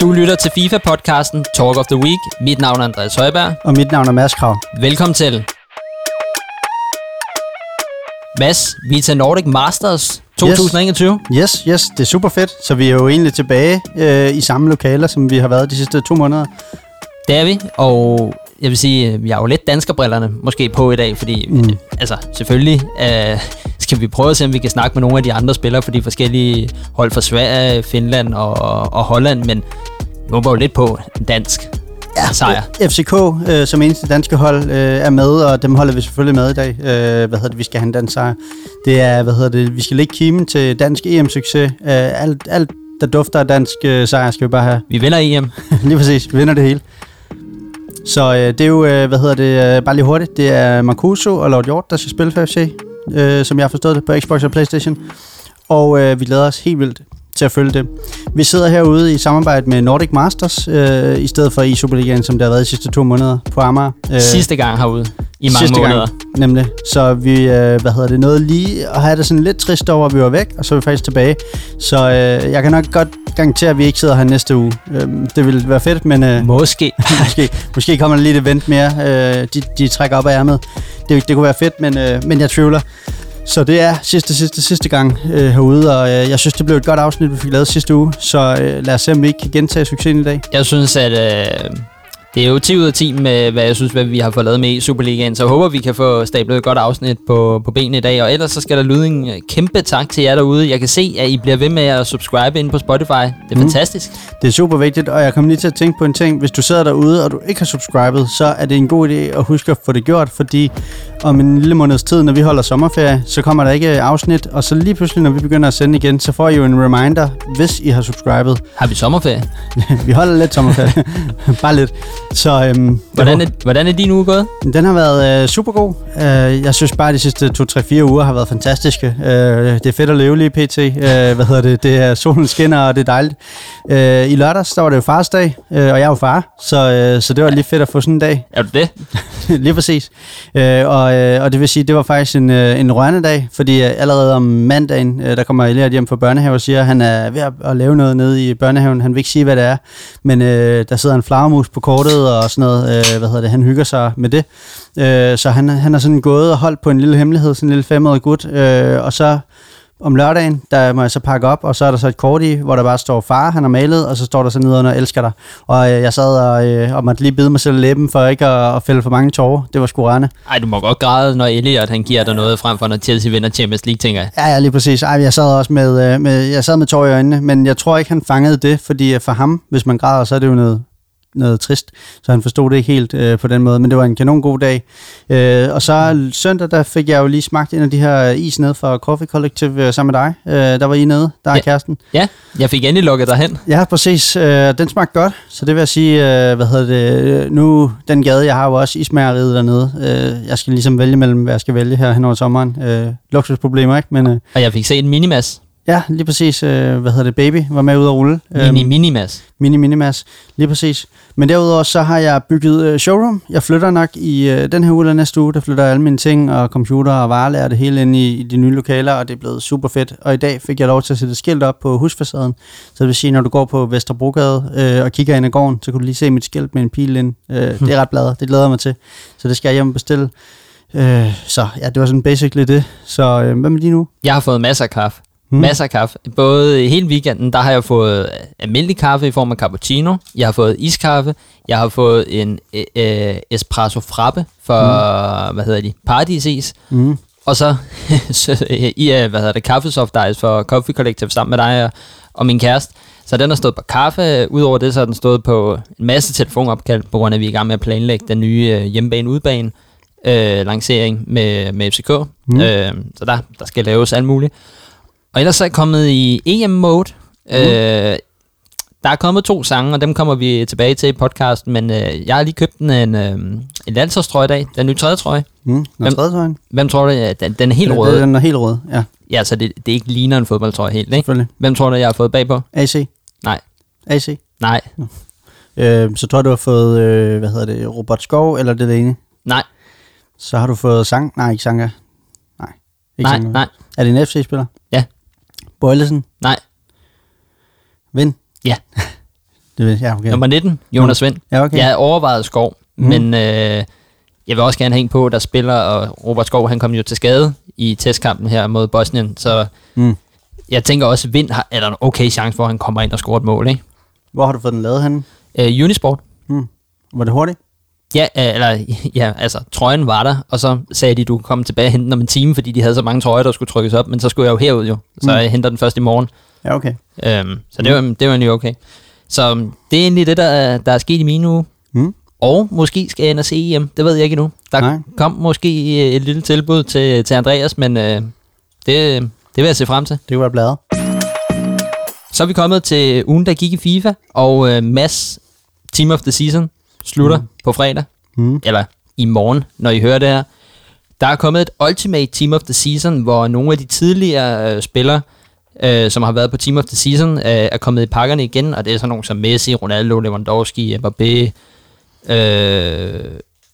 Du lytter til FIFA-podcasten Talk of the Week. Mit navn er Andreas Højberg. Og mit navn er Mads Krav. Velkommen til. Mads, vi er til Nordic Masters 2021. Yes, yes, yes det er super fedt. Så vi er jo egentlig tilbage øh, i samme lokaler, som vi har været de sidste to måneder. Det er vi, og jeg vil sige, vi har jo lidt danskerbrillerne måske på i dag, fordi mm. altså selvfølgelig øh, skal vi prøve at se, om vi kan snakke med nogle af de andre spillere for de forskellige hold fra Sverige, Finland og, og Holland, men vi håber jo lidt på en dansk ja, sejr. FCK øh, som eneste danske hold øh, er med, og dem holder vi selvfølgelig med i dag. Øh, hvad hedder det, vi skal have en dansk sejr. Det er, hvad hedder det, vi skal lægge kimen til dansk EM-succes. Øh, alt, alt, der dufter af dansk øh, sejr, skal vi bare have. Vi vinder EM. Lige præcis, vi vinder det hele. Så øh, det er jo, øh, hvad hedder det, øh, bare lige hurtigt, det er Marcuso og Lord Hjort, der skal spille for FC, øh, som jeg har forstået det, på Xbox og Playstation. Og øh, vi glæder os helt vildt til at følge det. Vi sidder herude i samarbejde med Nordic Masters, øh, i stedet for i Superligaen, som det har været de sidste to måneder på Amager. Øh, sidste gang herude i mange sidste måneder. Gang, nemlig. Så vi, øh, hvad hedder det, noget lige at have det sådan lidt trist over, at vi var væk, og så er vi faktisk tilbage. Så øh, jeg kan nok godt garantere, at vi ikke sidder her næste uge. Øh, det ville være fedt, men... Øh, måske. måske. Måske kommer der lige et event mere. Øh, de, de trækker op af ærmet. Det, det kunne være fedt, men, øh, men jeg tvivler. Så det er sidste, sidste, sidste gang øh, herude, og øh, jeg synes, det blev et godt afsnit, vi fik lavet sidste uge. Så øh, lad os se, om vi ikke kan gentage succesen i dag. Jeg synes, at øh, det er jo 10 ud af 10 med, hvad jeg synes, hvad vi har fået lavet med i Superligaen. Så jeg håber, vi kan få stablet et godt afsnit på, på benene i dag. Og ellers så skal der lyde en kæmpe tak til jer derude. Jeg kan se, at I bliver ved med at subscribe ind på Spotify. Det er mm. fantastisk. Det er super vigtigt, og jeg kommer lige til at tænke på en ting. Hvis du sidder derude, og du ikke har subscribet, så er det en god idé at huske at få det gjort, fordi om en lille måneds tid, når vi holder sommerferie, så kommer der ikke afsnit, og så lige pludselig, når vi begynder at sende igen, så får I jo en reminder, hvis I har subscribet. Har vi sommerferie? vi holder lidt sommerferie. Bare lidt. Så, øhm, hvordan, er, hvordan er din uge gået? Den har været øh, super god. Øh, jeg synes bare, at de sidste 2-3-4 uger har været fantastiske. Øh, det er fedt at leve lige pt. Øh, hvad hedder det? Det er solen skinner, og det er dejligt. Øh, I lørdags, der var det jo farsdag, øh, og jeg er jo far, så, øh, så det var lige fedt at få sådan en dag. Er du det? lige præcis. Øh, og, øh, og det vil sige, det var faktisk en, øh, en rørende dag, fordi øh, allerede om mandagen, der kommer Elliot hjem fra børnehave og siger, at han er ved at, lave noget nede i børnehaven. Han vil ikke sige, hvad det er, men øh, der sidder en flagermus på kortet og sådan noget. Øh, hvad hedder det? Han hygger sig med det. Øh, så han, han er sådan gået og holdt på en lille hemmelighed, sådan en lille femårig gut, øh, og så om lørdagen, der må jeg så pakke op, og så er der så et kort i, hvor der bare står far, han har malet, og så står der så nedenunder, elsker dig. Og øh, jeg sad og, øh, og måtte lige bide mig selv læben, for ikke at, at fælde for mange tårer. Det var sgu rørende. Ej, du må godt græde, når Elliot han giver dig noget frem for, når Chelsea vinder Champions League, tænker jeg. Ja, ja, lige præcis. Ej, jeg sad også med, øh, med, jeg sad med tårer i øjnene, men jeg tror ikke, han fangede det, fordi for ham, hvis man græder, så er det jo noget noget trist, så han forstod det ikke helt øh, på den måde, men det var en kanon god dag. Øh, og så søndag, der fik jeg jo lige smagt en af de her is ned fra Coffee Collective øh, sammen med dig. Øh, der var I nede, der er ja. kæresten. Ja, jeg fik endelig lukket dig hen. Ja, præcis. Øh, den smagte godt, så det vil jeg sige, øh, hvad hedder det, nu den gade, jeg har jo også ismæreriet dernede. Øh, jeg skal ligesom vælge mellem, hvad jeg skal vælge her hen over sommeren. Øh, luksusproblemer, ikke? Men, øh, og jeg fik set en minimas. Ja, lige præcis. Øh, hvad hedder det? Baby var med ud at rulle. Mini øhm, Minimas. Mini Minimas, lige præcis. Men derudover så har jeg bygget øh, showroom. Jeg flytter nok i øh, den her uge eller næste uge. Der flytter alle mine ting og computer og varelærer det hele ind i, i de nye lokaler, og det er blevet super fedt. Og i dag fik jeg lov til at sætte skilt op på husfacaden. Så det vil sige, når du går på Vesterbrogade øh, og kigger ind i gården, så kan du lige se mit skilt med en pil ind. Øh, det er ret bladet. Det glæder jeg mig til. Så det skal jeg hjem og bestille. Øh, så ja, det var sådan basically det. Så øh, hvad med lige nu? Jeg har fået masser af kaffe. Mm. Masser af kaffe. Både hele weekenden, der har jeg fået almindelig kaffe i form af cappuccino. Jeg har fået iskaffe. Jeg har fået en øh, espresso frappe for, mm. hvad hedder de, paradisis. Mm. Og så, så i, hvad hedder det, kaffesoft ice for Coffee Collective sammen med dig og, og min kæreste. Så den har stået på kaffe. Udover det, så har den stået på en masse telefonopkald, på grund af, at vi er i gang med at planlægge den nye øh, hjemmebane-udbane øh, lancering med, med FCK. Mm. Øh, så der, der skal laves alt muligt. Og ellers er jeg kommet i EM-mode. Mm. Øh, der er kommet to sange, og dem kommer vi tilbage til i podcasten, men øh, jeg har lige købt en, en, øh, en landsholdstrøje i dag, den nye tredje trøje. Mm, hvem, tredje trøje. Hvem tror du, ja, den, den er helt rød? Den er helt rød, ja. Ja, så det, det ikke ligner en fodboldtrøje helt, ikke? Hvem tror du, jeg har fået bagpå? AC. Nej. AC? Nej. Øh, så tror du, du har fået, øh, hvad hedder det, Robert Skov, eller det ene? Nej. Så har du fået Sang? Nej, ikke Sanger. Nej. Ikke nej, nej. Er det en FC-spiller? Ja. Bøjlesen? Nej. Vind? Ja. Det ved, ja, okay. Nummer 19, Jonas Vind. Ja, okay. Jeg havde overvejet Skov, mm. Men øh, jeg vil også gerne hænge på, der spiller, og Robert Skov, han kom jo til skade i testkampen her mod Bosnien, så Mm. jeg tænker også, Vind har, er der en okay chance for, at han kommer ind og scorer et mål, ikke? Hvor har du fået den lavet henne? Øh, Unisport. Mm. Var det hurtigt? Ja, øh, eller, ja, altså, trøjen var der, og så sagde de, du kom tilbage og hente den om en time, fordi de havde så mange trøjer, der skulle trykkes op, men så skulle jeg jo herud jo, så Mm. jeg henter den først i morgen. Ja, okay. Øhm, så det var, det var egentlig okay. Så øhm, det er egentlig det, der, er- der er sket i min uge. Mm. Og måske skal jeg ind og se EM. Det ved jeg ikke endnu. Der Nej. Kom måske øh, et lille tilbud til, til Andreas, men øh, det, det vil jeg se frem til. Det være bladet. Så er vi kommet til ugen, der gik i FIFA, og øh, Mads Team of the Season slutter mm. på fredag, Mm. eller i morgen, når I hører det her. Der er kommet et Ultimate Team of the Season, hvor nogle af de tidligere øh, spillere, øh, som har været på Team of the Season, øh, er kommet i pakkerne igen, og det er sådan nogle som Messi, Ronaldo, Lewandowski, Mbappé, øh,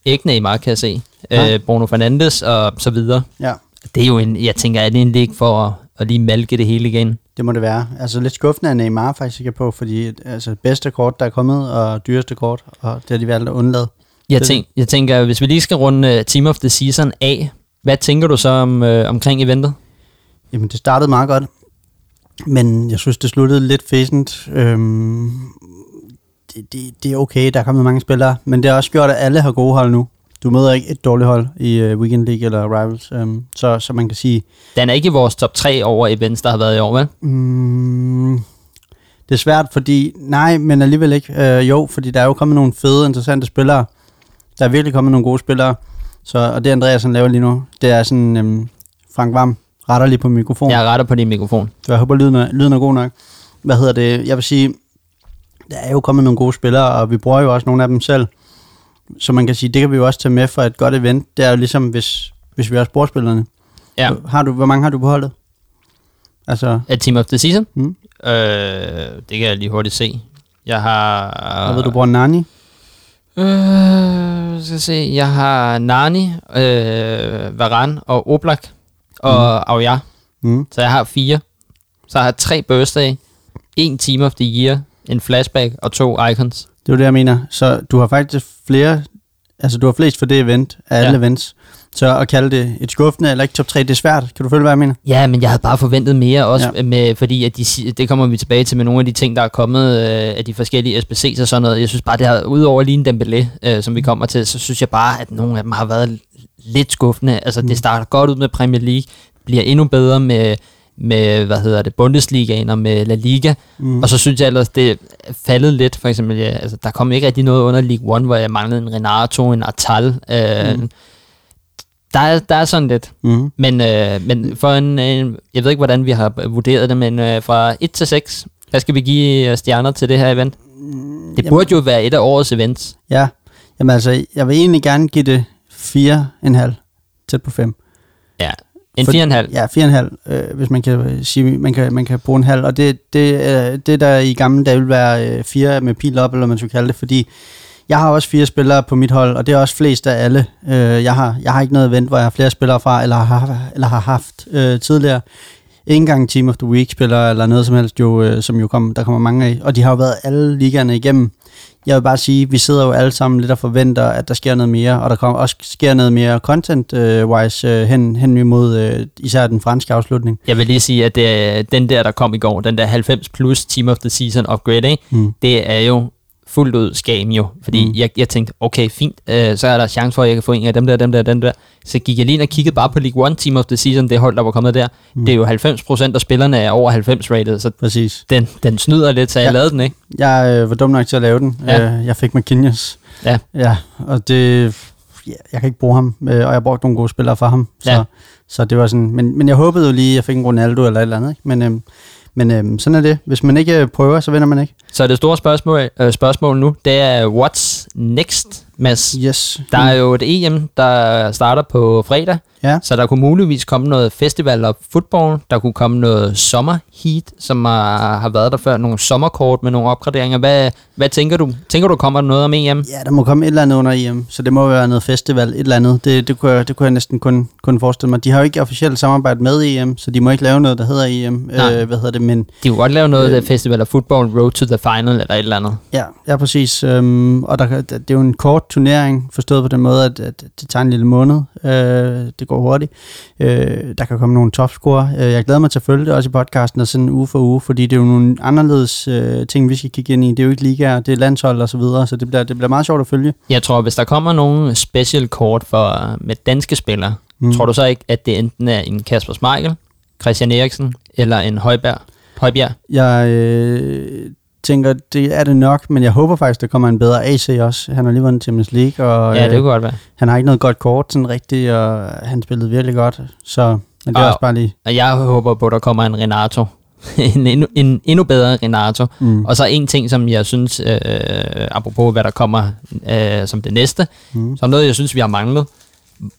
ikke Neymar, kan jeg se, Nej. øh, Bruno Fernandes og så videre. Ja, Det er jo en, jeg tænker, er det egentlig ikke for at, at lige malke det hele igen? Det må det være. Altså lidt skuffende at Neymar faktisk ikke er på, fordi altså, bedste kort, der er kommet, og dyreste kort, og det har de valgt at undlade. Jeg, tænk, jeg tænker, hvis vi lige skal runde uh, Team of the Season af, hvad tænker du så om, øh, omkring eventet? Jamen, det startede meget godt, men jeg synes, det sluttede lidt fæsent. Øhm, det, det, det er okay, der er kommet mange spillere, men det har også gjort, at alle har gode hold nu. Du møder ikke et dårligt hold i uh, Weekend League eller Rivals, øhm, så, så man kan sige, Den er ikke i vores top 3 over events, der har været i år, vel? mm, det er svært, fordi, nej, men alligevel ikke. Øh, jo, fordi der er jo kommet nogle fede, interessante spillere. Der er virkelig kommet nogle gode spillere, så, og det Andreas han laver lige nu, det er sådan, øhm, Frank Vam retter lige på mikrofonen. Jeg retter på din mikrofon. Så jeg håber, lyden er, lyden er god nok. Hvad hedder det? Jeg vil sige, der er jo kommet nogle gode spillere, og vi bruger jo også nogle af dem selv. Så man kan sige, det kan vi jo også tage med for et godt event. Det er jo ligesom, hvis, hvis vi også bruger spillerne. Ja. Har du, hvor mange har du på holdet? Altså, Er Team of the Season? mm. Øh, det kan jeg lige hurtigt se. Jeg har... jeg ved, du bruger Nani. Øh, skal jeg se. Jeg har Nani, øh, Varane og Oblak og mm. Aoyar. Mm. Så jeg har fire. Så jeg har tre birthday, en Team of the Year, en flashback og to icons. Det er jo det, jeg mener. Så du har faktisk flere, altså du har flest for det event af alle Ja. events. Så at kalde det et skuffende eller ikke top 3, det er svært. Kan du følge, hvad jeg mener? Ja, men jeg havde bare forventet mere også, Ja. med, fordi at de, det kommer vi tilbage til med nogle af de ting, der er kommet øh, af de forskellige SBC's og sådan noget. Jeg synes bare, det har, udover lige en Dembélé, øh, som vi kommer til, så synes jeg bare, at nogle af dem har været lidt skuffende. Altså, Mm. det starter godt ud med Premier League, bliver endnu bedre med, med hvad hedder det, Bundesligaen og med La Liga. Mm. Og så synes jeg ellers, det faldet lidt. For eksempel, ja, altså, der kom ikke rigtig noget under League One, hvor jeg manglede en Renato, en Artal. Øh, Mm. mm. der, er, der er sådan lidt. Mm. Men, øh, men for en, en, jeg ved ikke, hvordan vi har vurderet det, men øh, fra 1 til 6, hvad skal vi give øh, stjerner til det her event? Det burde jo være et af årets events. Ja, jamen altså, jeg vil egentlig gerne give det 4,5 tæt på 5. Ja. En For- 4,5. Ja, 4,5, øh, hvis man kan sige, man kan, man kan bruge en halv. Og det, det, øh, det der i gamle dage vil være øh, 4 med pil op, eller man skulle kalde det, fordi jeg har også fire spillere på mit hold, og det er også flest af alle. Øh, jeg, har, jeg har ikke noget event, hvor jeg har flere spillere fra, eller har, eller har haft øh, tidligere. Ikke engang Team of the Week spillere, eller noget som helst, jo, øh, som jo kom, der kommer mange af. Og de har jo været alle ligaerne igennem. Jeg vil bare sige, vi sidder jo alle sammen lidt og forventer, at der sker noget mere, og der kommer også sker noget mere content-wise øh, hen, hen imod øh, især den franske afslutning. Jeg vil lige sige, at det, den der, der kom i går, den der 90 plus Team of the Season upgrade, ikke? Mm. det er jo fuldt ud skam jo. Fordi Mm. jeg, jeg tænkte, okay, fint, øh, så er der chance for, at jeg kan få en af dem der, dem der, dem der. Så gik jeg lige ind og kiggede bare på League One Team of the Season, det hold, der var kommet der. Mm. Det er jo 90% af spillerne er over 90 rated, så Præcis. den, den snyder lidt, så jeg Ja. lavede den, ikke? Jeg øh, var dum nok til at lave den. Ja. Øh, jeg fik McKinnies. Ja. Ja, og det... Ja, jeg kan ikke bruge ham, øh, og jeg brugte nogle gode spillere for ham. Så, Ja. så det var sådan... Men, men jeg håbede jo lige, at jeg fik en Ronaldo eller et eller andet. Ikke? Men, øhm, men øhm, sådan er det. Hvis man ikke øh, prøver, så vinder man ikke. Så det store spørgsmål, øh, spørgsmål nu, det er, what's next Mads. Yes. Der er jo et EM, der starter på fredag, Ja. så der kunne muligvis komme noget festival og football. Der kunne komme noget sommerheat, som har, har været der før. Nogle sommerkort med nogle opgraderinger. Hvad, hvad tænker du? Tænker du, kommer der noget om EM? Ja, der må komme et eller andet under EM, så det må være noget festival, et eller andet. Det, det, kunne, jeg, det kunne jeg næsten kun, kun forestille mig. De har jo ikke officielt samarbejde med EM, så de må ikke lave noget, der hedder EM. Nej. Øh, hvad hedder det, men De kunne godt lave noget Øh. øh. festival og football, road to the final eller et eller andet. ja, ja præcis. Øhm, og der, det er jo en kort turnering, forstået på den måde, at, at det tager en lille måned. Øh, det går hurtigt. Øh, der kan komme nogle topscorer. Øh, jeg glæder mig til at følge det også i podcasten og sådan uge for uge, fordi det er jo nogle anderledes øh, ting, vi skal kigge ind i. Det er jo ikke ligaer, det er landshold og så videre, så det bliver, det bliver meget sjovt at følge. Jeg tror, hvis der kommer nogle special kort for, med danske spillere, Mm. tror du så ikke, at det enten er en Kasper Schmeichel, Christian Eriksen eller en Højberg? Højbjerg? Jeg øh, tænker, det er det nok, men jeg håber faktisk, der kommer en bedre AC også. Han har lige vundet Champions League, og Ja, det øh, kunne godt være. han har ikke noget godt kort sådan rigtigt, og han spillede virkelig godt. Så men det er Og- også bare lige... Og jeg håber på, at der kommer en Renato. en, endnu, en endnu bedre Renato. Mm. Og så en ting, som jeg synes, øh, apropos hvad der kommer øh, som det næste, Mm. som noget, jeg synes, vi har manglet.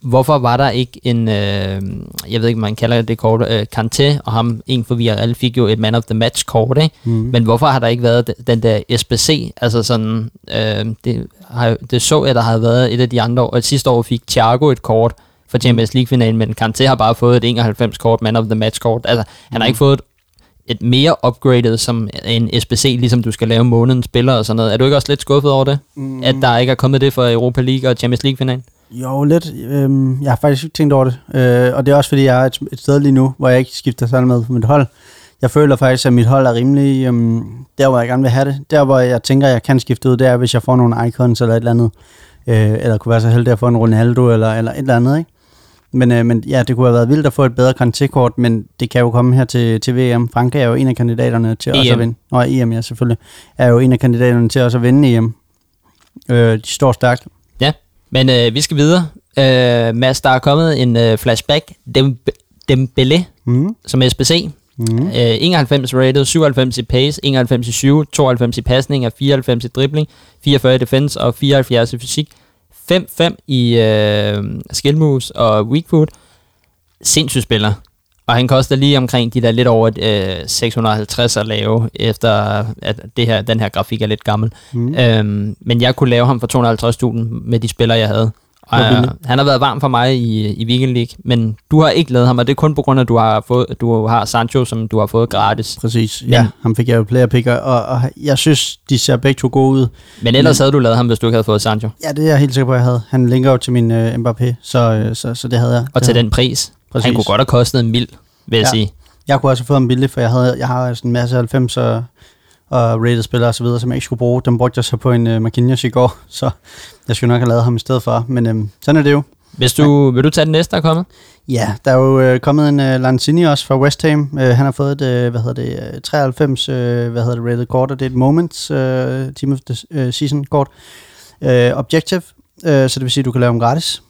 Hvorfor var der ikke en, øh, jeg ved ikke, man kalder det kort, øh, Kanté, og ham, en for vi alle fik jo et man of the match kort, ikke? Mm. Men hvorfor har der ikke været de- den der SBC? Altså sådan, øh, det, har, det så jeg, der havde været et af de andre år. Sidste år fik Thiago et kort for Champions League-finalen, men Kanté har bare fået et 91-kort, man of the match-kort. Altså, han har ikke fået et, et mere upgraded som en SBC, ligesom du skal lave månedens spiller og sådan noget. Er du ikke også lidt skuffet over det? Mm. At der ikke er kommet det for Europa League og Champions League-finalen? Jo, lidt. Øhm, jeg har faktisk ikke tænkt over det. Øh, og det er også, fordi jeg er et, et sted lige nu, hvor jeg ikke skifter særlig med mit hold. Jeg føler faktisk, at mit hold er rimelig øhm, der, hvor jeg gerne vil have det. Der, hvor jeg tænker, jeg kan skifte ud, det er, hvis jeg får nogle icons eller et eller andet. Øh, eller kunne være så heldig at få en Ronaldo eller, eller et eller andet, ikke? Men, øh, men ja, det kunne have været vildt at få et bedre Kanté-kort, men det kan jo komme her til, til VM. Frankrig er jo en af kandidaterne til også at EM. vinde. Nå, EM, ja, selvfølgelig. Er jo en af kandidaterne til også at vinde EM. Øh, de står stærkt. Men øh, vi skal videre. Øh, Mads, der er kommet en øh, flashback. Dem- Dembélé, Mm. som SBC. Mm. Øh, 91 rated, 97 i pace, 91 i 7, 92 i pasning, 94 i dribling, 44 i defense og 74 i fysik. 5-5 i øh, skill moves og weak foot. Sindssyg spiller. Og han koster lige omkring de der lidt over øh, 650 at lave, efter at det her, den her grafik er lidt gammel. Mm. Øhm, men jeg kunne lave ham for 250.000 med de spillere, jeg havde. Og, øh, han har været varm for mig i, i Weekend League, men du har ikke lavet ham, og det er kun på grund af, at du har, fået, du har Sancho, som du har fået gratis. Præcis, Men- ja. Ham fik jeg jo player picker, og, og jeg synes, de ser begge to gode ud. Men ellers havde du lavet ham, hvis du ikke havde fået Sancho. Ja, det er jeg helt sikker på, at jeg havde. Han linker jo til min uh, Mbappé, så, øh, så, så det havde jeg. Og til havde. den pris. Præcis. Han kunne godt have kostet en mil, vil jeg Ja. sige. Jeg kunne også have fået ham billigt, for jeg, havde, jeg har sådan en masse 90 og, og rated spillere og så videre, som jeg ikke skulle bruge. Dem brugte jeg så på en uh, Marquinhos i går, så jeg skulle nok have lavet ham i stedet for. Men øhm, sådan er det jo. Hvis du, vil du tage den næste, der er kommet? Ja, der er jo øh, kommet en øh, Lanzini også fra West Ham. Øh, han har fået et, øh, hvad hedder det, øh, 93, øh, hvad hedder det, rated kort, og det er et Moments øh, Team of the øh, Season kort. Øh, objective, øh, så det vil sige, at du kan lave dem gratis.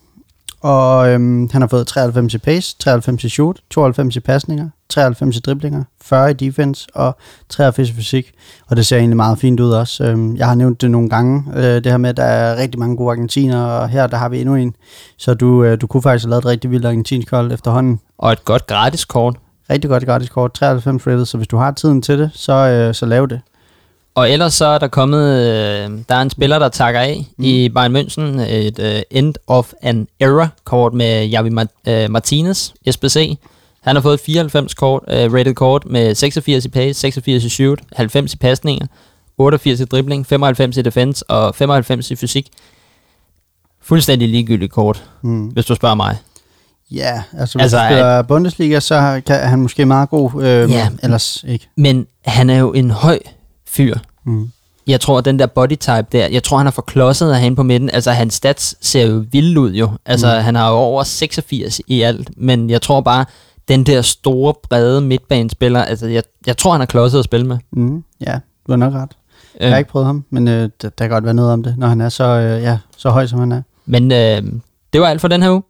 Og øhm, han har fået 93 i pace, 93 i shoot, 92 i pasninger, 93 i driblinger, 40 i defense og 83 i fysik. Og det ser egentlig meget fint ud også. Øhm, jeg har nævnt det nogle gange, øh, det her med, at der er rigtig mange gode argentiner, og her der har vi endnu en. Så du, øh, du kunne faktisk have lavet et rigtig vildt argentinsk hold efterhånden. Og et godt gratis kort. Rigtig godt gratis kort, 93 rated, så hvis du har tiden til det, så, øh, så lav det. Og ellers så er der kommet, øh, der er en spiller, der takker af mm. i Bayern München, et øh, End of an Era kort med Javi Mart- øh, Martinez, SBC. Han har fået 94 kort, øh, rated kort med 86 i pace, 86 i shoot, 90 i pasninger, 88 i dribling, 95 i defense og 95 i fysik. Fuldstændig ligegyldigt kort, Mm. hvis du spørger mig. Ja, altså hvis Altså, du spiller Bundesliga, så kan, han måske meget god, øh, Ja. ellers ikke. Men han er jo en høj fyr. Mm. Jeg tror, at den der body type der, jeg tror, han er for klodset af hende på midten. Altså, hans stats ser jo vilde ud jo. Altså, mm. han har jo over 86 i alt. Men jeg tror bare, den der store, brede midtbanespiller, altså, jeg, jeg tror, han er klodset at spille med. Mm. Ja, du har nok ret. Jeg Øh, har ikke prøvet ham, men øh, der, der kan godt være noget om det, når han er så, øh, ja, så høj, som han er. men øh, det var alt for den her uge.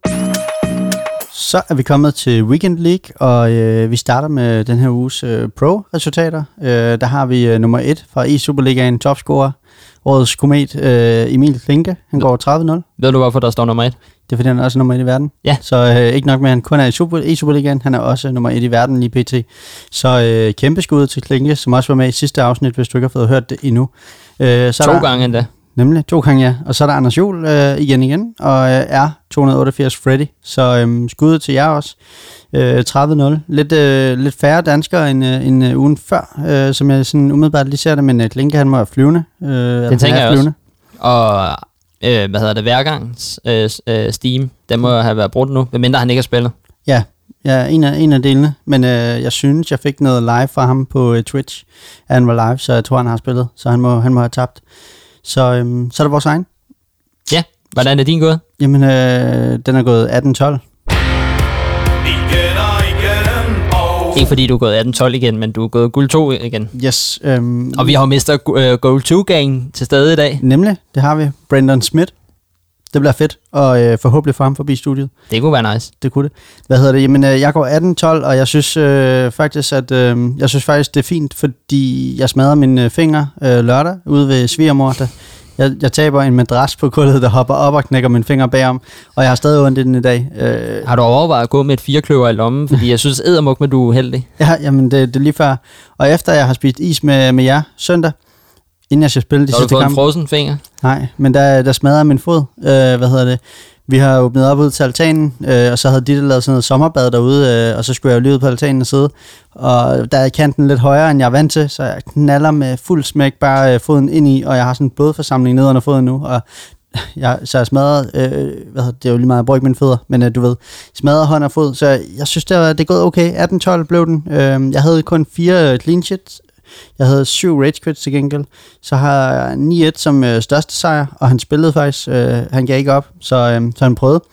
Så er vi kommet til Weekend League, og øh, vi starter med den her uges øh, pro-resultater. Øh, der har vi øh, nummer et fra i Superligaen topscorer, årets komet, øh, Emil Klinke. Han går 30-0. Ved du, hvorfor der står nummer et? Det er fordi, han er også nummer et i verden. Ja. Så øh, ikke nok med, at han kun er i, Super, i Superligaen, han er også nummer et i verden lige pt. Så øh, kæmpe skud til Klinke, som også var med i sidste afsnit, hvis du ikke har fået hørt det endnu. Øh, så To der, gange endda. Nemlig, to gange ja. Og så er der Anders Juhl øh, igen igen, og øh, er 288 Freddy. Så øh, skuddet til jer også. Øh, 30-0. Lidt, øh, lidt færre danskere end, øh, end øh, ugen før, øh, som jeg sådan umiddelbart lige ser det, men øh, Klinke han må være flyvende. Øh, den tænker jeg også. Og øh, hvad hedder det, værgangs øh, øh, Steam, den må have været brugt nu, medmindre han ikke har spillet. Ja, ja en, af, en af delene. Men øh, jeg synes, jeg fik noget live fra ham på øh, Twitch. Han var live, så jeg tror, han har spillet. Så han må, han må have tabt. Så, øh, så er det vores egen. Ja, hvordan er din gået? Jamen, øh, den er gået 18-12. Igen og igen og Ikke fordi du er gået 18-12 igen, men du er gået guld 2 igen. Yes. Øh, Og vi har jo mistet uh, Goal 2-gang til stede i dag. Nemlig, det har vi. Brandon Smith. Det bliver fedt, og øh, forhåbentlig få ham forbi studiet. Det kunne være nice. Det kunne det. Hvad hedder det? Jamen, øh, jeg går 18-12, og jeg synes øh, faktisk, at øh, jeg synes faktisk, det er fint, fordi jeg smadrer mine øh, fingre øh, lørdag ude ved svigermor. Der. Jeg, jeg taber en madras på gulvet, der hopper op og knækker mine fingre bagom, og jeg har stadig ondt i den i dag. Øh, Har du overvejet at gå med et firekløver i lommen? Fordi jeg synes eddermuk med, du er heldig. ja, jamen, det, det er lige før. Og efter jeg har spist is med, med jer søndag, inden jeg skal spille de Så har du sidste fået en kampe, frozen finger. Nej, men der, der smadrede jeg min fod. Øh, hvad hedder det? Vi har åbnet op ud til altanen, øh, og så havde Ditte lavet sådan noget sommerbad derude, øh, og så skulle jeg jo lige ud på altanen og sidde. Og der er kanten lidt højere, end jeg er vant til, så jeg knaller med fuld smæk bare øh, foden ind i, og jeg har sådan en blodforsamling ned under foden nu, og jeg, så jeg smadret, øh, hvad hedder, det er jo lige meget, jeg bruger ikke mine fødder, men øh, du ved, smadret hånd og fod, så jeg synes, det, var, det er gået okay. 18-12 blev den. Øh, jeg havde kun fire øh, clean sheets, jeg havde syv rage quits til gengæld. Så har jeg 9-1 som øh, største sejr, og han spillede faktisk. Øh, han gav ikke op, så, øh, så han prøvede.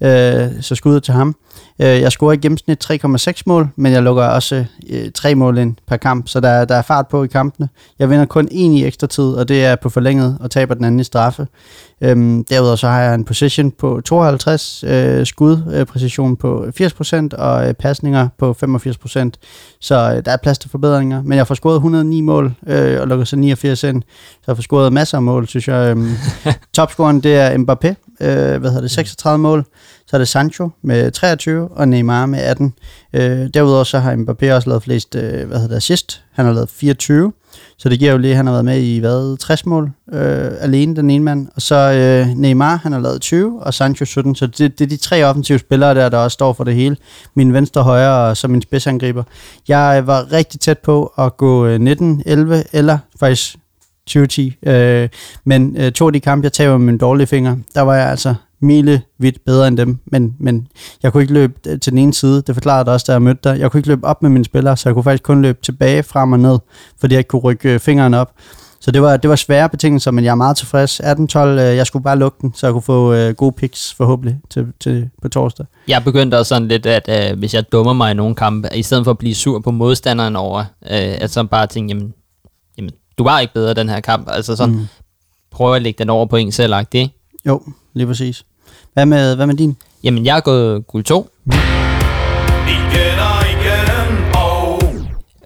Øh, så skuddet til ham. Øh, jeg scorer i gennemsnit 3,6 mål, men jeg lukker også øh, 3 mål ind per kamp, så der, der er fart på i kampene. Jeg vinder kun en i ekstra tid, og det er på forlænget, og taber den anden i straffe. Øhm, derudover så har jeg en position på 52, øh, skud øh, præcision på 80% og øh, pasninger på 85%. Så øh, der er plads til forbedringer, men jeg får scoret 109 mål øh, og lukker så 89 ind. Så jeg får scoret masser af mål, synes jeg. Øhm, topscoren det er Mbappé, øh, hvad hedder det, 36 mål. Så er det Sancho med 23 og Neymar med 18. Øh, derudover så har Mbappé også lavet flest, øh, hvad hedder det, assist. Han har lavet 24. Så det giver jo lige, at han har været med i, hvad, 60 mål øh, alene, den ene mand. Og så øh, Neymar, han har lavet 20, og Sancho 17. Så det, det er de tre offensive spillere der, der også står for det hele. Min venstre højre og så min spidsangriber. Jeg var rigtig tæt på at gå øh, 19, 11 eller faktisk 2010. Øh, men øh, to af de kampe, jeg taber med min dårlige finger, der var jeg altså milevidt bedre end dem, men, men jeg kunne ikke løbe øh, til den ene side, det forklarede jeg også, da jeg mødte dig. Jeg kunne ikke løbe op med mine spillere, så jeg kunne faktisk kun løbe tilbage, frem og ned, fordi jeg ikke kunne rykke øh, fingeren op. Så det var, det var svære betingelser, men jeg er meget tilfreds. 18-12, øh, jeg skulle bare lukke den, så jeg kunne få øh, gode picks forhåbentlig til, til, på torsdag. Jeg begyndte også sådan lidt, at øh, hvis jeg dummer mig i nogle kampe, i stedet for at blive sur på modstanderen over, øh, at så bare tænke, jamen, du var ikke bedre den her kamp. Altså sådan, mm. prøve at lægge den over på en selv, ikke? Jo, lige præcis. Hvad med, hvad med din? Jamen, jeg er gået guld 2 igen og igen og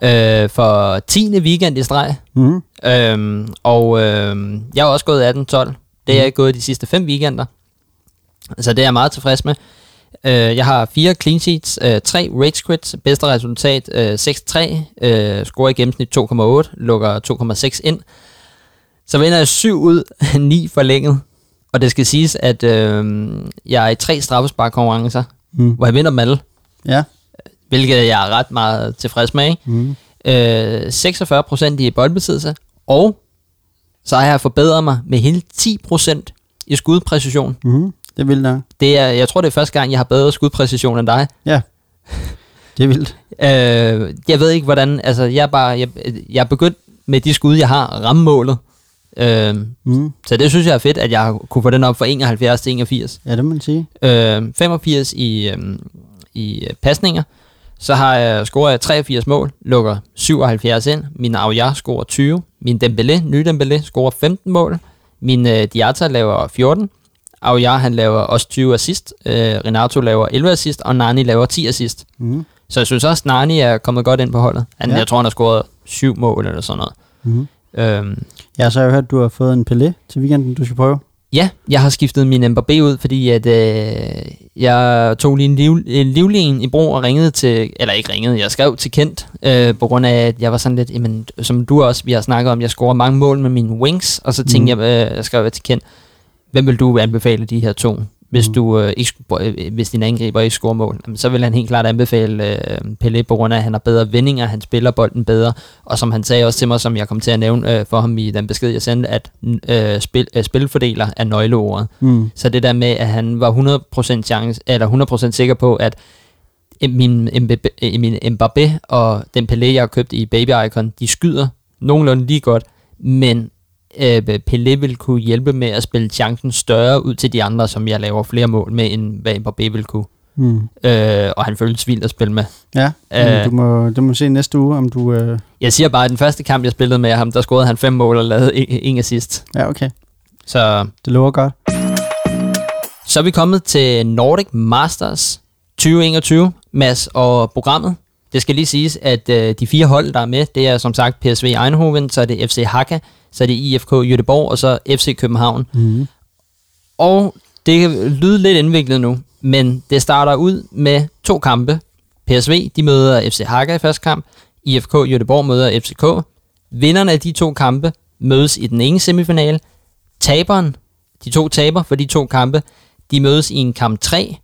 øh, for 10. weekend i streg. Mm. Øhm, og øhm, jeg har også gået 18-12. Det er jeg gået de sidste fem weekender. Så det er jeg meget tilfreds med. Øh, jeg har fire clean sheets, øh, tre rage quits, bedste resultat øh, 6-3, øh, scorer i gennemsnit 2,8, lukker 2,6 ind. Så vinder jeg 7 ud af 9 forlænget. Og det skal siges, at øh, jeg er i tre straffesparkkonkurrencer, Mm. hvor jeg vinder dem alle, Ja. hvilket jeg er ret meget tilfreds med. Ikke? Mm. øh, 46% i boldbesiddelse, og så har jeg forbedret mig med hele 10% i skudpræcision. Mm. Det vil der. Det er, jeg tror, det er første gang, jeg har bedre skudpræcision end dig. Ja. Det er vildt. Øh, jeg ved ikke, hvordan... Altså, jeg er, bare, jeg, jeg er begyndt med de skud, jeg har, ramme målet. Øh, Mm. så det synes jeg er fedt, at jeg kunne få den op fra 71 til 81. Ja, det må man sige. Øh, 85 i, øh, i øh, pasninger. Så har jeg scoret jeg 83 mål, lukker 77 ind. Min Aouya scorer 20. Min Dembélé, ny Dembélé, scorer 15 mål. Min øh, Diata laver 14. Aouya, han laver også 20 assist. Øh, Renato laver 11 assist, og Nani laver 10 assist. Mm. Så jeg synes også, Nani er kommet godt ind på holdet. Han, Ja. Jeg tror, han har scoret 7 mål eller sådan noget. Mm. Øhm, Ja, så har jeg hørt, at du har fået en Pelé til weekenden, du skal prøve. Ja, jeg har skiftet min Mbappé ud, fordi at, øh, jeg tog lige en, liv, en livlin i brug og ringede til, eller ikke ringede, jeg skrev til Kent, øh, på grund af, at jeg var sådan lidt, jamen, som du også, vi har snakket om, jeg scorer mange mål med mine wings, og så tænkte Mhm. jeg, øh, jeg skrev til Kent, hvem vil du anbefale de her to? Hvis, Mhm. du, øh, ikke, øh, hvis din angriber ikke scorer mål, jamen, så vil han helt klart anbefale øh, Pelé på grund af, at han har bedre vendinger, han spiller bolden bedre, og som han sagde også til mig, som jeg kom til at nævne øh, for ham i den besked, jeg sendte, at øh, spil, øh, spilfordeler er nøgleordet. Mm. Så det der med, at han var 100% chance, eller 100% sikker på, at min, Mbappé- øh, min Mbappé og den Pelé, jeg har købt i Baby Icon, de skyder nogenlunde lige godt, men øh, Pelé vil kunne hjælpe med at spille chancen større ud til de andre, som jeg laver flere mål med, end hvad Mbappé vil kunne. Mm. Øh, og han føles vildt at spille med. Ja, Øh. du, må, du må se næste uge, om du... Øh... Jeg siger bare, at den første kamp, jeg spillede med ham, der scorede han fem mål og lavede en, assist. Ja, okay. Så Det lover godt. Så er vi kommet til Nordic Masters 2021, Mads, og programmet. Det skal lige siges, at øh, de fire hold, der er med, det er som sagt PSV Eindhoven, så er det FC Hakka, så er det IFK Göteborg, og så FC København. Mm. Og det kan lyde lidt indviklet nu, men det starter ud med to kampe. PSV, de møder FC Hakka i første kamp. IFK Göteborg møder FCK. Vinderne af de to kampe mødes i den ene semifinale. Taberen, de to taber for de to kampe, de mødes i en kamp 3,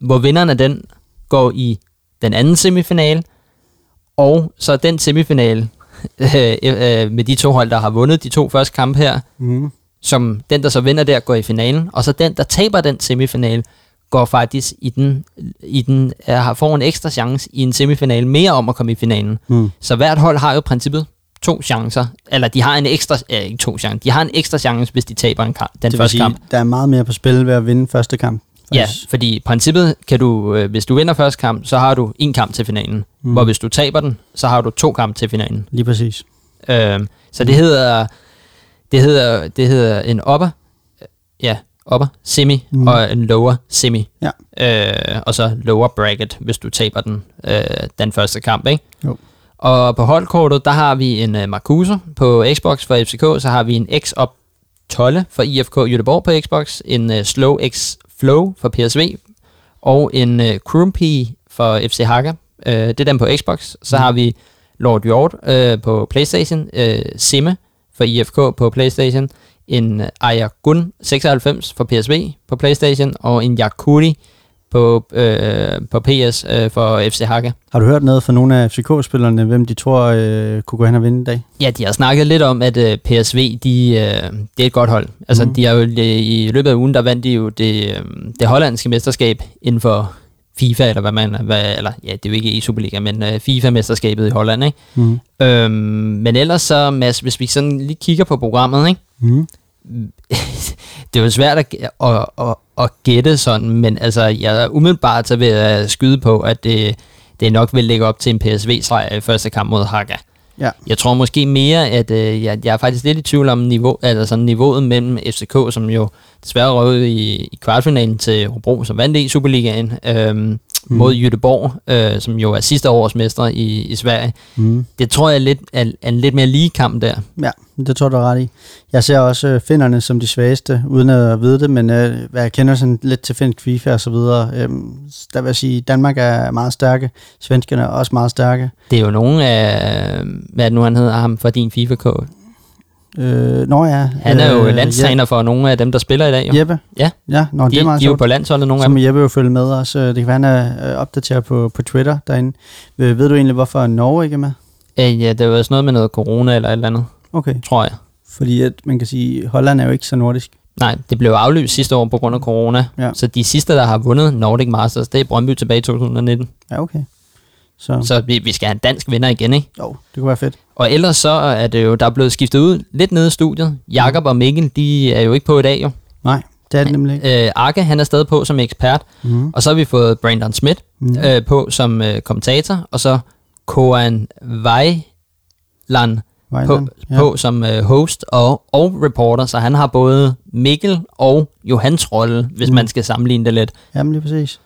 hvor vinderen af den går i den anden semifinale. Og så den semifinale øh, øh, med de to hold, der har vundet de to første kampe her, Mm. som den, der så vinder der, går i finalen, og så den, der taber den semifinale, går faktisk i den, i den er, har- får en ekstra chance i en semifinale mere om at komme i finalen. Mm. Så hvert hold har jo i princippet to chancer, eller de har en ekstra, øh, ikke to chancer, de har en ekstra chance, hvis de taber en kamp, den Det første sige, kamp. der er meget mere på spil ved at vinde første kamp. Ja, faktisk. fordi i princippet kan du, øh, hvis du vinder første kamp, så har du en kamp til finalen. Mm. Mm. Hvor hvis du taber den, så har du to kampe til finalen. Lige præcis. Øhm, så det hedder, det hedder, det hedder en upper, ja, upper semi mm. Mm. og en lower semi. Ja. Øh, og så lower bracket, hvis du taber den, øh, den første kamp, ikke? Jo. Og på holdkortet, der har vi en uh, Marcuse på Xbox for FCK, så har vi en X 12 for IFK Göteborg på Xbox, en uh, Slow X Flow for PSV, og en uh, Crumpy for FC Hakka. Uh, det er den på Xbox. Så Mm. har vi Lord Hjort uh, på Playstation, uh, Simme for IFK på Playstation, en Ayagun 96 for PSV på Playstation, og en Yakuri på, øh, på PS øh, for FC Hakka. Har du hørt noget fra nogle af FCK-spillerne, hvem de tror øh, kunne gå hen og vinde i dag? Ja, de har snakket lidt om, at øh, PSV, de, øh, det er et godt hold. Altså, mm. De har jo øh, i løbet af ugen, der vandt de jo det, øh, det hollandske mesterskab inden for FIFA, eller hvad man, hvad, eller ja, det er jo ikke i Superliga, men øh, FIFA-mesterskabet i Holland, ikke? Mm. Øhm, men ellers så, Mads, hvis vi sådan lige kigger på programmet, ikke? Mm. det er jo svært at, at, at, at gætte sådan, men altså, jeg er umiddelbart så ved at skyde på, at det, det nok vil lægge op til en PSV-sejr i første kamp mod Hakka. Ja. Jeg tror måske mere, at øh, jeg, jeg er faktisk lidt i tvivl om niveau, altså sådan niveauet mellem FCK, som jo desværre røg i, i kvartfinalen til Hobro, som vandt i Superligaen, øhm, mm. mod Jødeborg, øh, som jo er sidste års mestre i, i Sverige. Mm. Det tror jeg er, lidt, er, er en lidt mere lige kamp der. Ja, det tror du er ret i. Jeg ser også øh, finnerne som de svageste, uden at vide det, men øh, hvad jeg kender sådan lidt til finsk FIFA og så videre. Øh, der vil jeg sige, Danmark er meget stærke, svenskerne er også meget stærke. Det er jo nogle af, hvad er det nu han hedder, ham fra din FIFA-kode. Øh, nå ja. Han er jo øh, landstræner for nogle af dem, der spiller i dag. Jo. Jeppe. Ja. Ja, nå, De, det er meget de er jo på landsholdet, nogle af dem. må Jeppe jo følge med også. Det kan være, han er øh, opdateret på, på Twitter derinde. Ved, ved du egentlig, hvorfor Norge ikke er med? Øh, ja, det var sådan noget med noget corona eller et eller andet, Okay, tror jeg. fordi at man kan sige, Holland er jo ikke så nordisk. Nej, det blev aflyst sidste år på grund af corona. Ja. Så de sidste, der har vundet Nordic Masters, det er Brøndby tilbage i 2019. Ja, okay. Så, Så vi, vi skal have en dansk vinder igen, ikke? jo, det kunne være fedt. Og ellers så er det jo, der er blevet skiftet ud lidt nede i studiet. Jakob og Mikkel, de er jo ikke på i dag jo. Nej, det er det nemlig ikke. Øh, Arke, han er stadig på som ekspert. Mm. Og så har vi fået Brandon Smith Mm. øh, på som øh, kommentator, og så Koan Vejland på, ja. på som øh, host og, og reporter, så han har både Mikkel og Johans rolle, hvis Mm. man skal sammenligne det lidt. Jamen lige præcis.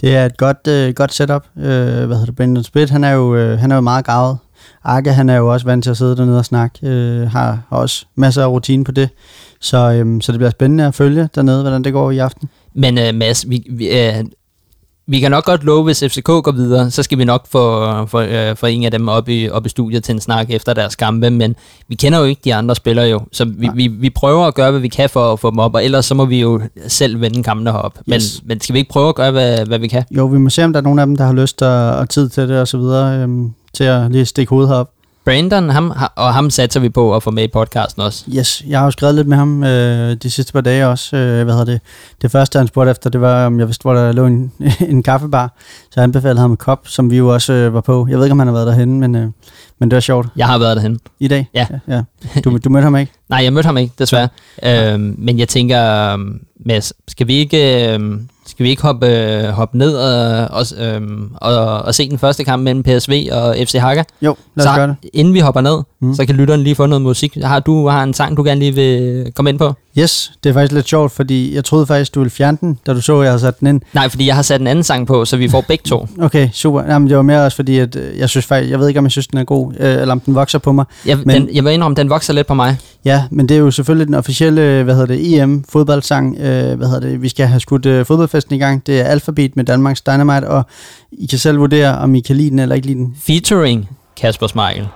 Det er et godt, øh, godt setup. Øh, hvad hedder det? Brandon Spitt, han er jo, øh, han er jo meget gavet. Arke, han er jo også vant til at sidde dernede og snakke, øh, har, har også masser af rutine på det. Så, øhm, så det bliver spændende at følge dernede, hvordan det går i aften. Men øh, Mads, vi, vi, øh, vi kan nok godt love, hvis FCK går videre, så skal vi nok få, få, uh, få en af dem op i, op i studiet til en snak efter deres kampe, men vi kender jo ikke de andre spillere jo, så vi, vi, vi prøver at gøre, hvad vi kan for at få dem op, og ellers så må vi jo selv vende kampene herop. Men, Yes. men skal vi ikke prøve at gøre, hvad, hvad vi kan? Jo, vi må se, om der er nogen af dem, der har lyst og, og tid til det og så videre, øhm, til at lige stikke hovedet herop. Brandon, ham, og ham satser vi på at få med i podcasten også. Yes, jeg har jo skrevet lidt med ham øh, de sidste par dage også. Øh, hvad hedder det? Det første, han spurgte efter, det var, om jeg vidste, hvor der lå en, en kaffebar. Så jeg anbefalede ham en kop, som vi jo også øh, var på. Jeg ved ikke, om han har været derhenne, men, øh, men det var sjovt. Jeg har været derhen. I dag? Ja. ja. Du, du mødte ham ikke? Nej, jeg mødte ham ikke, desværre. Øhm, men jeg tænker, øhm, Mads, skal vi ikke, øhm, skal vi ikke hoppe, øh, hoppe ned og, og, øhm, og, og se den første kamp mellem PSV og FC Hakka? Jo, lad os så gøre det. inden vi hopper ned, Mm. så kan lytteren lige få noget musik. Har du har en sang, du gerne lige vil komme ind på? Yes, det er faktisk lidt sjovt, fordi jeg troede faktisk, du ville fjerne den, da du så, at jeg havde sat den ind. Nej, fordi jeg har sat en anden sang på, så vi får begge to. Okay, super. Jamen, det var mere også fordi, at øh, jeg synes faktisk, jeg ved ikke, om jeg synes, den er god, øh, eller om den vokser på mig. Jeg, Men- den, jeg vil indrømme, den vokser lidt på mig. Ja, men det er jo selvfølgelig den officielle, hvad hedder det, EM-fodboldsang. Øh, hvad hedder det, vi skal have skudt øh, fodboldfesten i gang. Det er Alphabet med Danmarks Dynamite, og I kan selv vurdere, om I kan lide den eller ikke lide den. Featuring Kasper Smeichel.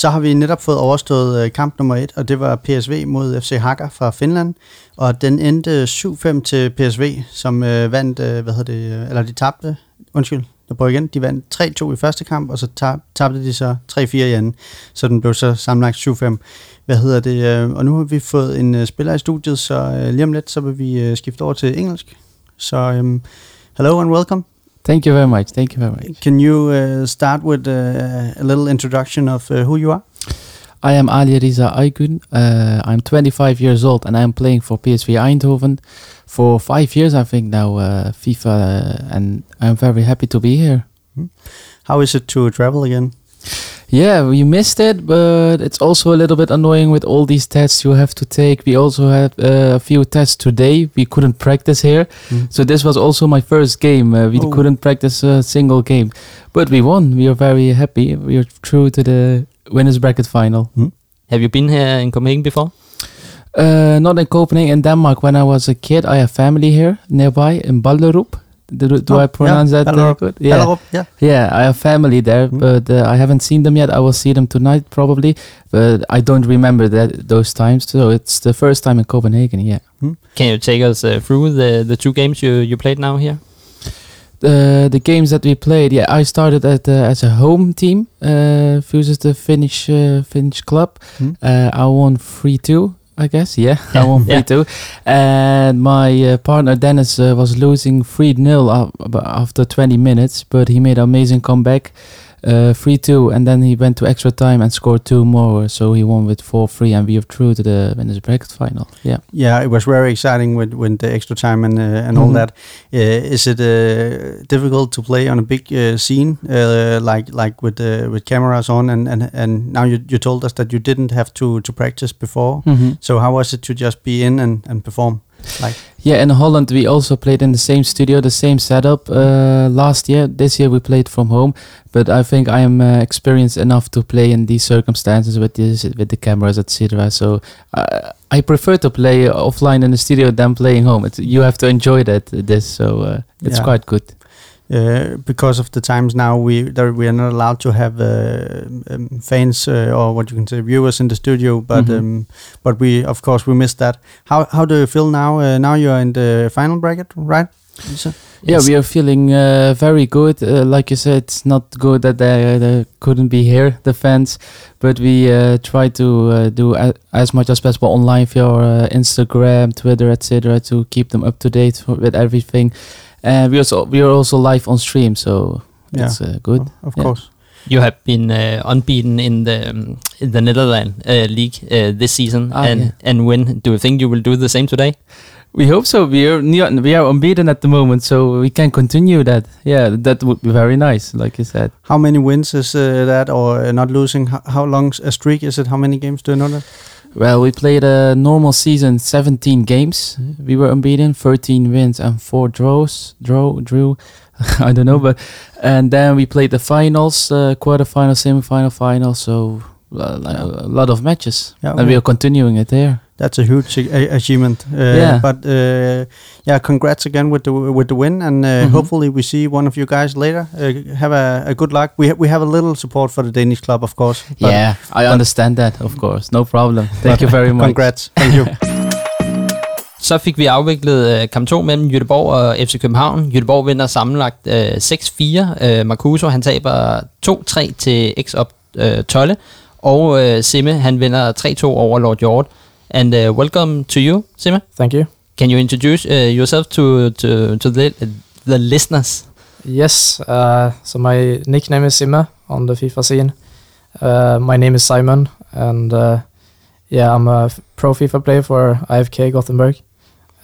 Så har vi netop fået overstået øh, kamp nummer et, og det var PSV mod FC Hakker fra Finland, og den endte 7-5 til PSV, som øh, vandt, øh, hvad hedder det, øh, eller de tabte, undskyld, jeg prøver igen, de vandt 3-2 i første kamp, og så tabte de så 3-4 i anden, så den blev så sammenlagt 7-5. Hvad hedder det, øh, og nu har vi fået en øh, spiller i studiet, så øh, lige om lidt, så vil vi øh, skifte over til engelsk. Så um, hello and welcome. Thank you very much. Thank you very much. Can you uh, start with uh, a little introduction of uh, who you are? I am Ali Riza Aygün. Uh, I'm 25 years old and I'm playing for PSV Eindhoven for five years, I think now, uh, FIFA, uh, and I'm very happy to be here. How is it to travel again? Yeah, we missed it, but it's also a little bit annoying with all these tests you have to take. We also had uh, a few tests today. We couldn't practice here, Mm. so this was also my first game. Uh, we Oh. couldn't practice a single game, but we won. We are very happy. We are through to the winners bracket final. Have you been here in Copenhagen before? Uh, not in Copenhagen, in Denmark. When I was a kid, I have family here nearby in Ballerup. Do, do Oh, I pronounce yeah, that uh, good? Yeah. Ballerup, yeah. Yeah, I have family there, Mm. but uh, I haven't seen them yet. I will see them tonight probably, but I don't remember that those times. So it's the first time in Copenhagen. Yeah. Can you take us uh, through the, the two games you, you played now here? The the games that we played, yeah, I started at uh, as a home team, uh, versus the Finnish uh, Finnish club. Mm. Uh, I won three two, I guess. Yeah, I Yeah, won three yeah. two, and my uh, partner Dennis uh, was losing three 0 after twenty minutes, but he made an amazing comeback, uh, three two, and then he went to extra time and scored two more, so he won with four three, and we are through to the winners bracket final. Yeah. Yeah, it was very exciting with, with the extra time and uh, and all Mhm. that. Uh, is it uh, difficult to play on a big uh, scene uh, like like with uh, with cameras on and, and and now you, you told us that you didn't have to to practice before. Mm-hmm. So how was it to just be in and, and perform? Like Yeah, in Holland we also played in the same studio, the same setup uh, last year. This year we played from home, but I think I am uh, experienced enough to play in these circumstances with this, with the cameras, etc. So uh, I prefer to play offline in the studio than playing home. It's, you have to enjoy that this, so uh, it's Yeah. quite good. Uh, because of the times now we that we are not allowed to have uh, um, fans uh, or what you can say viewers in the studio but Mhm. um, but we of course we missed that how how do you feel now uh, now you're in the final bracket right? Yeah, we are feeling uh, very good. Uh, like you said, it's not good that they, they couldn't be here, the fans, but we uh, try to uh, do a, as much as possible online via uh, Instagram, Twitter, etc., to keep them up to date with everything. And we also we are also live on stream, so Yeah. it's uh, good. of Yeah. course You have been uh, unbeaten in the um, in the Netherlands uh, league uh, this season, Ah, and yeah. and win. Do you think you will do the same today? We hope so. We are ne- we are unbeaten at the moment, so we can continue that. Yeah, that would be very nice, like you said. how many wins is uh, that or uh, not losing how, how long a streak is it how many games do you know that Well, we played a normal season, 17 games. We were unbeaten, 13 wins and 4 draws. Draw, drew, I don't know, but and then we played the finals, uh, quarterfinal, semifinal, final. So uh, a lot of matches, Yeah, and we are continuing it there. That's a huge achievement. Uh, Yeah. But uh, yeah, congrats again with the with the win, and uh, Mhm. hopefully we see one of you guys later. Uh, have a, a good luck. We ha- we have a little support for the Danish club, of course. but yeah, I understand that, of course, no problem. Thank you very much. Congrats. Thank you. Så fik vi afviklet øh, kamp 2 mellem Jødeborg og FC København. Jødeborg vinder sammenlagt øh, 6-4. Øh, Marcuso han taber 2-3 til X op øh, Tolle. Og øh, Simme han vinder 3-2 over Lord Hjort. And uh, welcome to you, Sima. Thank you. Can you introduce uh, yourself to, to, to the, the listeners? Yes, uh, so my nickname is Sima on the FIFA scene. Uh, my name is Simon, and uh, yeah, I'm a pro FIFA player for IFK Gothenburg,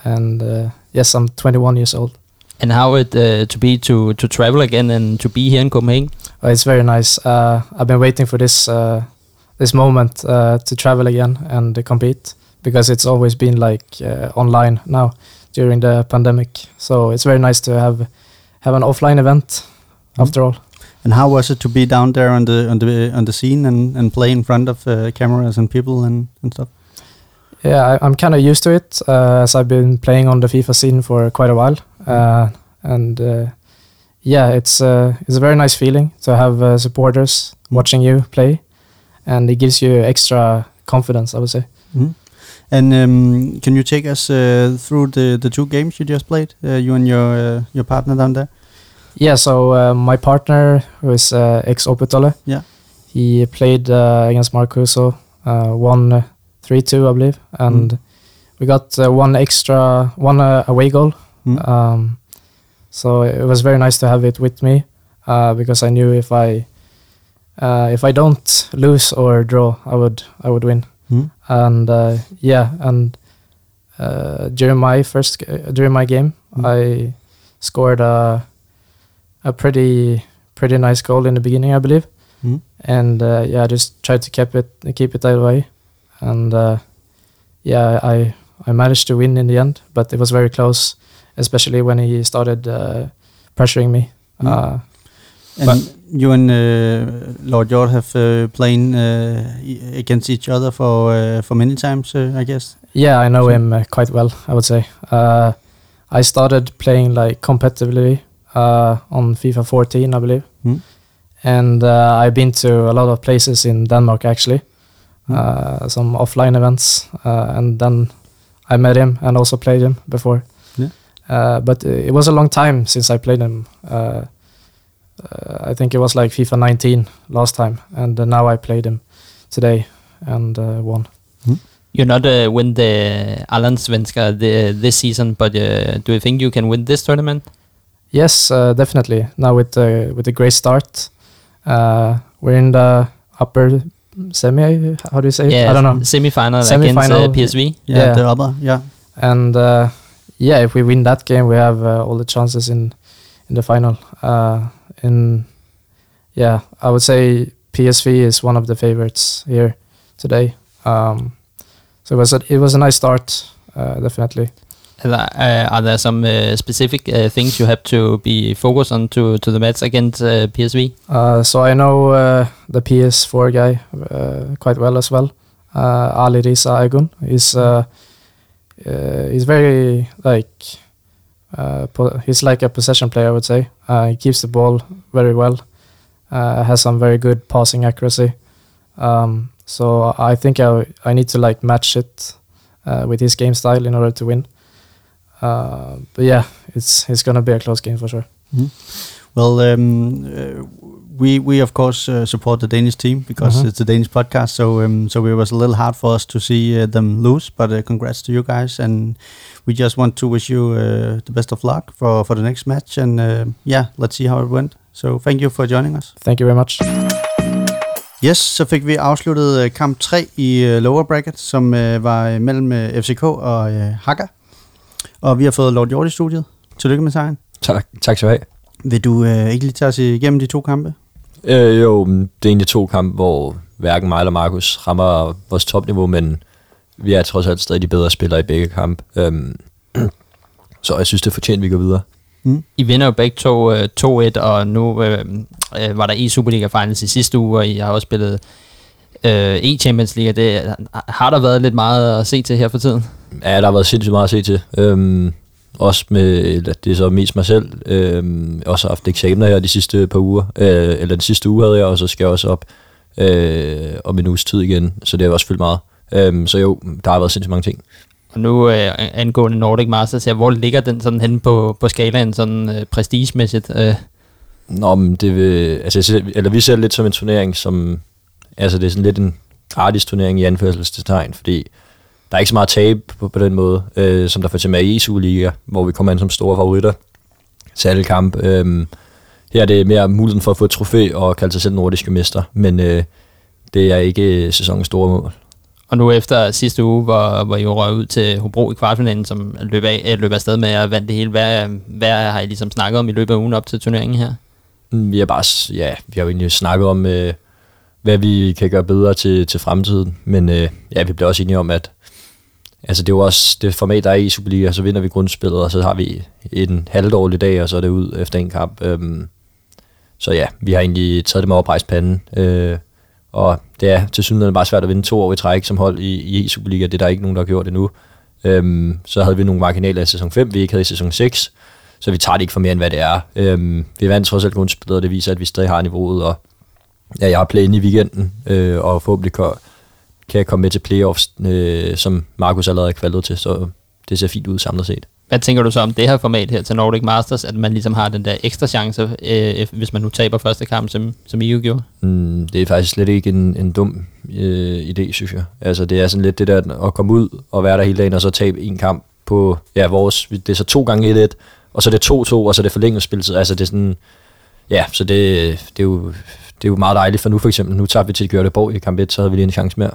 and uh, yes, I'm 21 years old. And how it uh, to be to, to travel again and to be here in Copenhagen? It's very nice. Uh, I've been waiting for this uh, this moment uh, to travel again and compete because it's always been like uh, online now during the pandemic. So it's very nice to have have an offline event after all. and how was it to be down there on the on the on the scene and, and play in front of uh, cameras and people and, and stuff? Yeah, I, I'm kind of used to it uh, as I've been playing on the FIFA scene for quite a while, uh, and uh, yeah, it's uh, it's a very nice feeling to have uh, supporters watching you play, and it gives you extra confidence. I would say. Mhm. And um, can you take us uh, through the, the two games you just played? Uh, you and your uh, your partner down there. Yeah, so uh, my partner, who is uh, ex Opetole, Yeah. he played uh, against Marcuso, uh, won uh, 3 2, I believe, and we got uh, one extra, one uh, away goal. Mm. Um, so it was very nice to have it with me uh, because I knew if I uh, if I don't lose or draw, I would I would win. Mm. And uh, yeah, and uh, during my first during my game, Mm. I scored a a pretty pretty nice goal in the beginning, I believe. Mm. And uh, yeah, I just tried to keep it keep it that way, and uh, yeah, I I managed to win in the end, but it was very close, especially when he started uh, pressuring me. Mm. Uh, And you and uh, Lord George have uh, playing uh, against each other for uh, for many times, uh, I guess. Yeah, I know So- him uh, quite well. I would say. Uh, I started playing like competitively uh, on FIFA 14, I believe, Hmm. and uh, I've been to a lot of places in Denmark actually, uh, some offline events, uh, and then I met him and also played him before. Yeah. Uh, but it was a long time since I played him. Uh, uh, I think it was like FIFA 19 last time, and uh, now I played him today and uh, won. You're not uh, win the Allensvensker the, this season, but uh, do you think you can win this tournament? Yes, uh, definitely. Now with the with the great start, uh, we're in the upper semi. How do you say it? I don't know. Semi-final, Semi-final. against uh, PSV. Yeah, Yeah. the other. Yeah. And uh, yeah, if we win that game, we have uh, all the chances in in the final. Uh, in yeah, I would say PSV is one of the favorites here today. Um, so it was a, it was a nice start, uh, definitely. Are there, uh, are there some uh, specific uh, things you have to be focused on to, to the match against uh, PSV? Uh, so I know uh, the PS4 guy uh, quite well as well. Uh, Ali Risa Aygun. He's uh, uh, he's very like uh, he's like a possession player. I would say. Uh, he keeps the ball very well. Uh, has some very good passing accuracy. Um, so I think I I need to like match it uh, with his game style in order to win. Uh, but yeah, it's it's gonna be a close game for sure. Well, um, we we of course uh, support the Danish team because Mhm. it's a Danish podcast. So um, so it was a little hard for us to see uh, them lose, but uh, congrats to you guys, and we just want to wish you uh, the best of luck for for the next match. And uh, yeah, let's see how it went. So thank you for joining us. Thank you very much. Yes, så fik vi afsluttet øh, kamp 3 i lower bracket, som var mellem FCK og Hakker. Og vi har fået Lord Hjort i studiet. Tillykke med sejren. Tak, tak skal du have. Vil du øh, ikke lige tage os igennem de to kampe? Øh, jo, det er egentlig to kampe, hvor hverken mig eller Markus rammer vores topniveau, men vi er trods alt stadig de bedre spillere i begge kampe. Øhm, så jeg synes, det er fortjent, at vi går videre. I vinder jo begge to øh, 2-1, og nu øh, øh, var der i Superliga Finals i sidste uge, og I har også spillet øh, e-Champions League. Det, har der været lidt meget at se til her for tiden? Ja, der har været sindssygt meget at se til. Øhm, også med, eller det er så mest mig selv, øhm, også haft eksamener her de sidste par uger, øh, eller den sidste uge havde jeg, og så skal jeg også op øh, om en uges tid igen, så det har også fyldt meget. Øhm, så jo, der har været sindssygt mange ting. Og nu øh, angående Nordic Masters, her, hvor ligger den sådan henne på, på skalaen, sådan øh, prestigemæssigt? Øh, Nå, men det vil, altså, ser, eller vi ser det lidt som en turnering, som, altså det er sådan lidt en gratis turnering i anførselstegn, fordi der er ikke så meget tab på, på den måde, øh, som der for eksempel er i ESU Liga, hvor vi kommer ind som store favoritter til alle kamp. Øh, her er det mere muligheden for at få et trofæ og kalde sig selv nordiske mester, men øh, det er ikke sæsonens store mål. og nu efter sidste uge, hvor, hvor I røg ud til Hobro i kvartfinalen, som løb, af, øh, løb afsted med at vande det hele, hvad, hvad har I ligesom snakket om i løbet af ugen op til turneringen her? Mm, Vi har bare, ja, vi har jo egentlig snakket om, øh, hvad vi kan gøre bedre til, til fremtiden, men øh, ja, vi bliver også enige om, at altså det er jo også det format, der er i Superliga, så vinder vi grundspillet, og så har vi en halvdårlig dag, og så er det ud efter en kamp. Øhm, så ja, vi har egentlig taget det med op panden, øh, og det er til synligheden bare svært at vinde to år i træk som hold i, i Superliga, det er der ikke nogen, der har gjort endnu. Øhm, så havde vi nogle marginaler i sæson 5, vi ikke havde i sæson 6, så vi tager det ikke for mere, end hvad det er. Øhm, vi vandt trods alt grundspillet, og det viser, at vi stadig har niveauet, og ja, jeg har play i weekenden, øh, og forhåbentlig kan, komme med til playoffs, øh, som Markus allerede er kvalget til, så det ser fint ud samlet set. Hvad tænker du så om det her format her til Nordic Masters, at man ligesom har den der ekstra chance, øh, hvis man nu taber første kamp, som, som I jo gjorde? Mm, det er faktisk slet ikke en, en dum øh, idé, synes jeg. Altså, det er sådan lidt det der at komme ud og være der hele dagen, og så tabe en kamp på ja, vores... Det er så to gange 1-1, og så er det 2-2, og så er det forlænget spilletid. Altså, det er sådan... Ja, så det, det er jo det er jo meget dejligt, for nu for eksempel, nu tager vi til Göteborg i kamp 1, så havde vi lige en chance mere.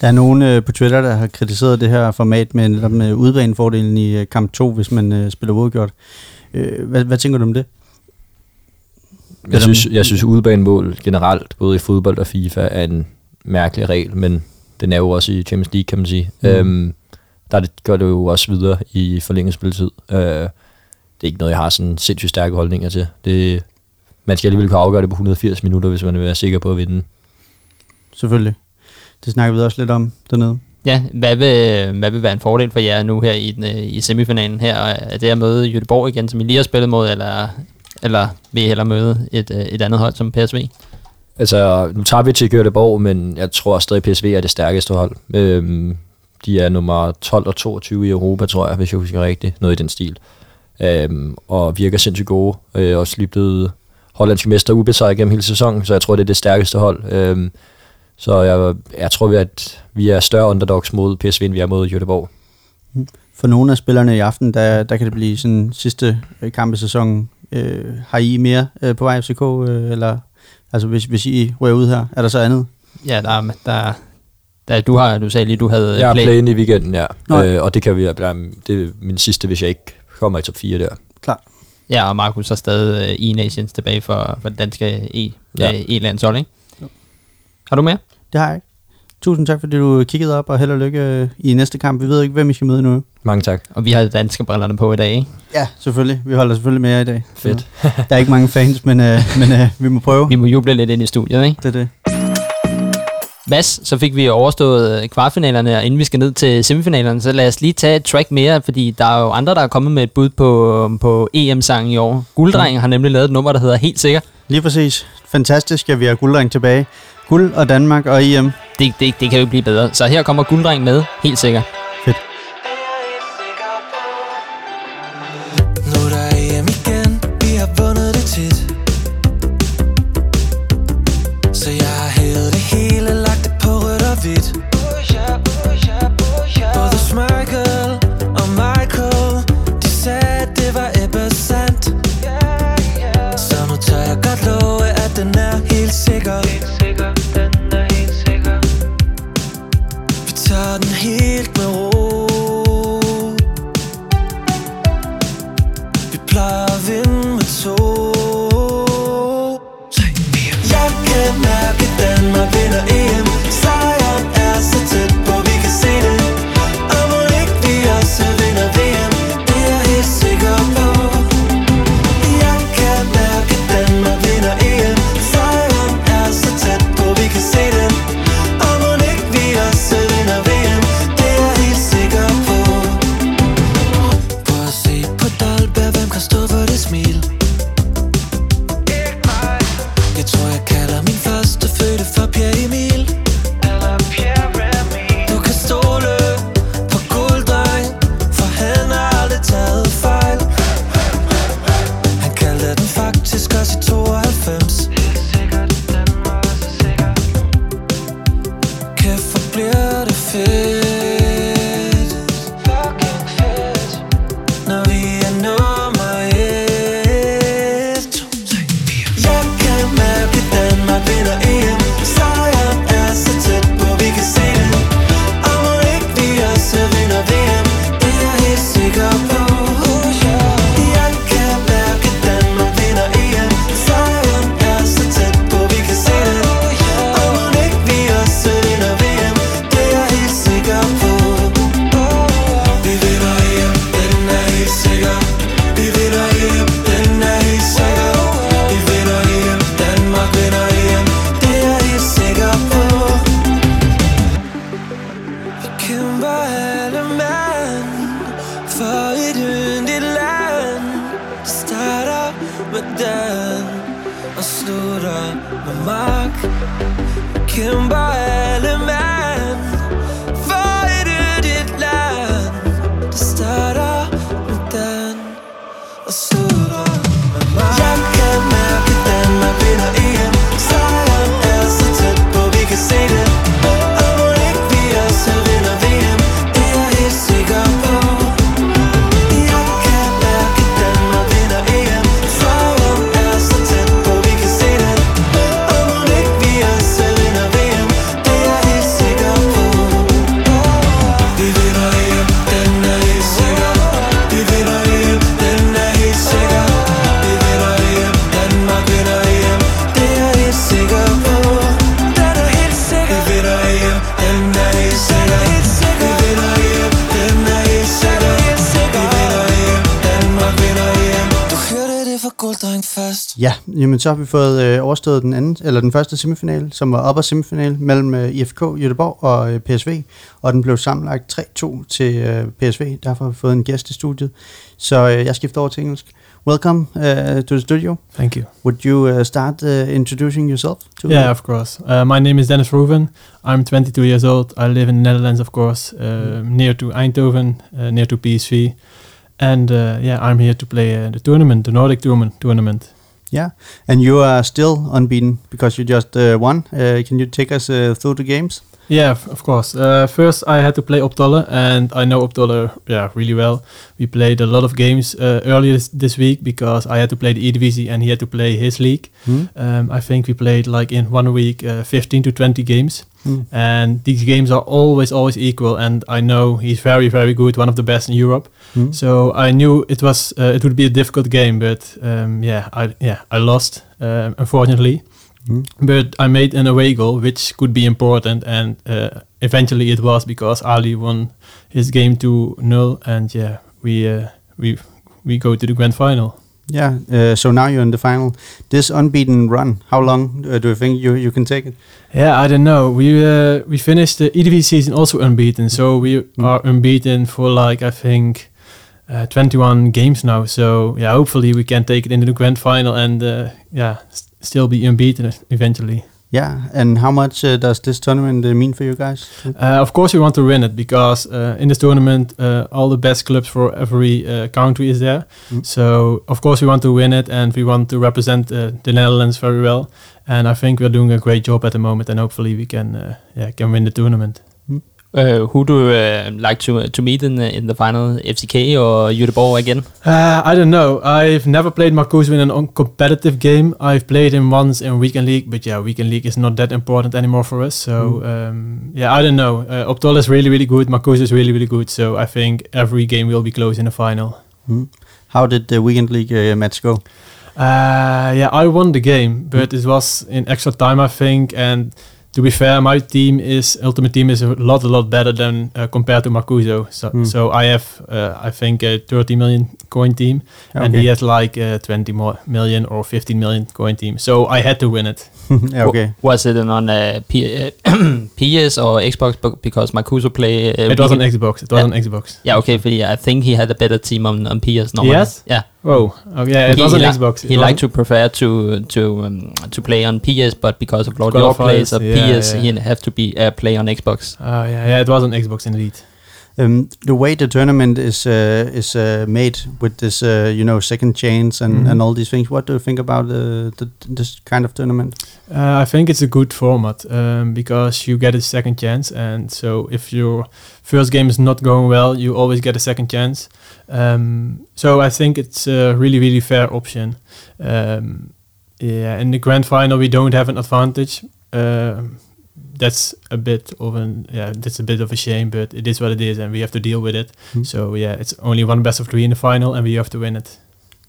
Der er nogen øh, på Twitter, der har kritiseret det her format med, netop med udbanefordelen i øh, kamp 2, hvis man øh, spiller uafgjort. Øh, hvad, hvad tænker du om det? Jeg synes, jeg synes udebanemål generelt, både i fodbold og FIFA, er en mærkelig regel, men den er jo også i Champions League, kan man sige. Mm. Øhm, der er det, gør det jo også videre i forlænget spilletid. Øh, det er ikke noget, jeg har sådan sindssygt stærke holdninger til. Det, man skal alligevel kunne afgøre det på 180 minutter, hvis man vil være sikker på at vinde. Selvfølgelig. Det snakker vi også lidt om dernede. Ja, hvad vil, hvad vil være en fordel for jer nu her i, den, øh, i semifinalen her? Er det at møde Göteborg igen, som I lige har spillet mod, eller, eller vil I hellere møde et, øh, et andet hold som PSV? Altså, nu tager vi til Göteborg, men jeg tror stadig, PSV er det stærkeste hold. Øhm, de er nummer 12 og 22 i Europa, tror jeg, hvis jeg husker rigtigt. Noget i den stil. Øhm, og virker sindssygt gode. Øh, også lige blevet hollandske mester ubesejret gennem hele sæsonen, så jeg tror, det er det stærkeste hold. Øhm, så jeg, jeg tror, at vi er større underdogs mod PSV, end vi er mod Göteborg. For nogle af spillerne i aften, der, der kan det blive sådan sidste øh, kamp i sæsonen. Øh, har I mere øh, på vej FCK, øh, eller altså hvis, hvis I rører ud her, er der så andet? Ja, der, er- der, der, du, har, du sagde lige, du havde Jeg play. play i weekenden, ja. Nå. Øh, og det kan vi, det er min sidste, hvis jeg ikke kommer i top 4 der. Klar. Ja, og Markus er stadig øh, i Nations tilbage for, for det danske E- Ja. ja. E-landshold, ikke? Har du mere? Det har jeg ikke. Tusind tak, fordi du kiggede op, og held og lykke øh, i næste kamp. Vi ved ikke, hvem I skal møde nu. Mange tak. Og vi har danske brillerne på i dag, ikke? Ja, selvfølgelig. Vi holder selvfølgelig med jer i dag. Fedt. Så, der er ikke mange fans, men, øh, men øh, vi må prøve. Vi må juble lidt ind i studiet, ikke? Det er det. Mads, så fik vi overstået øh, kvartfinalerne, og inden vi skal ned til semifinalerne, så lad os lige tage et track mere, fordi der er jo andre, der er kommet med et bud på, på EM-sangen i år. Gulddreng har nemlig lavet et nummer, der hedder Helt Sikker. Lige præcis. Fantastisk, at vi har gulddreng tilbage. Guld og Danmark og EM. Det, det, det kan jo ikke blive bedre. Så her kommer Gulddreng med Helt sikkert. Jamen så har vi fået øh, overstået den anden, eller den første semifinal, som var upper semifinal mellem øh, IFK Göteborg og øh, PSV, og den blev sammenlagt 3-2 til øh, PSV. Derfor har vi fået en gæst i studiet. Så øh, jeg skifter over til engelsk. Welcome uh, to the studio. Thank you. Would you uh, start uh, introducing yourself? To Yeah, of course. Uh, my name is Dennis Ruven. I'm 22 years old. I live in the Netherlands, of course, uh, near to Eindhoven, uh, near to PSV. And yeah, I'm here to play the tournament, the Nordic tournament. tournament. Yeah, and you are still unbeaten because you just uh, won. Uh, can you take us uh, through the games? Yeah, of, course. Uh, first, I had to play Optolle, and I know Optolle yeah really well. We played a lot of games uh, earlier this, this week because I had to play the Eredivisie and he had to play his league. Hmm? Um, I think we played like in one week uh, 15 to 20 games. Hmm. and these games are always always equal and i know he's very very good one of the best in europe Hmm? so i knew it was uh, it would be a difficult game but um, yeah i yeah i lost um, unfortunately Hmm? but i made an away goal which could be important and uh, eventually it was because ali won his game to nil and yeah we uh, we we go to the grand final Yeah, uh, so now you're in the final. This unbeaten run, how long uh, do you think you, you can take it? Yeah, I don't know. We uh, we finished the EDV season also unbeaten, so we Mm. are unbeaten for like I think uh, 21 games now. So yeah, hopefully we can take it into the grand final and uh, yeah, s- still be unbeaten eventually. Yeah, and how much uh, does this tournament uh, mean for you guys? Uh, of course, we want to win it because uh, in this tournament, uh, all the best clubs for every uh, country is there. Mm. So, of course, we want to win it and we want to represent uh, the Netherlands very well. And I think we're doing a great job at the moment, and hopefully, we can uh, yeah can win the tournament. Uh, who do you uh, like to to meet in the, in the final, FCK or Göteborg again? Uh, I don't know. I've never played Marcus in an un- competitive game. I've played him once in weekend league, but yeah, weekend league is not that important anymore for us. So um, yeah, I don't know. Uh, Optol is really really good. Marcus is really really good. So I think every game will be close in the final. Hmm? How did the weekend league uh, match go? Uh, yeah, I won the game, but it was in extra time, I think. And to be fair, my team is Ultimate Team is a lot, a lot better than uh, compared to Marcuso. So, Hmm. so I have, uh, I think, a 30 million coin team, and he has like a 20 more million or 15 million coin team. So I had to win it. Yeah, okay. Was it on uh, P- uh, PS or Xbox? Because Marcuso play. Uh, it was on Xbox. It was Yeah. on Xbox. Yeah, okay. For, I think he had a better team on, on PS. Normally. Yes? Yeah. Whoa. Oh yeah, it He- was on he Xbox. It He was liked to prefer to to um, to play on PS, but because of Lord God York of plays on yeah, PS, yeah. he have to be uh, play on Xbox. Oh yeah, yeah, it was on Xbox indeed. Um, the way the tournament is uh, is uh, made with this, uh, you know, second chance and, Mhm. and all these things. What do you think about uh, the, this kind of tournament? Uh, I think it's a good format um, because you get a second chance, and so if your first game is not going well, you always get a second chance. Um, so I think it's a really, really fair option. Um, yeah, in the grand final we don't have an advantage. That's a bit of an yeah, that's a bit of a shame, but it is what it is, and we have to deal with it. Hmm. So yeah, it's only one best of three in the final, and we have to win it.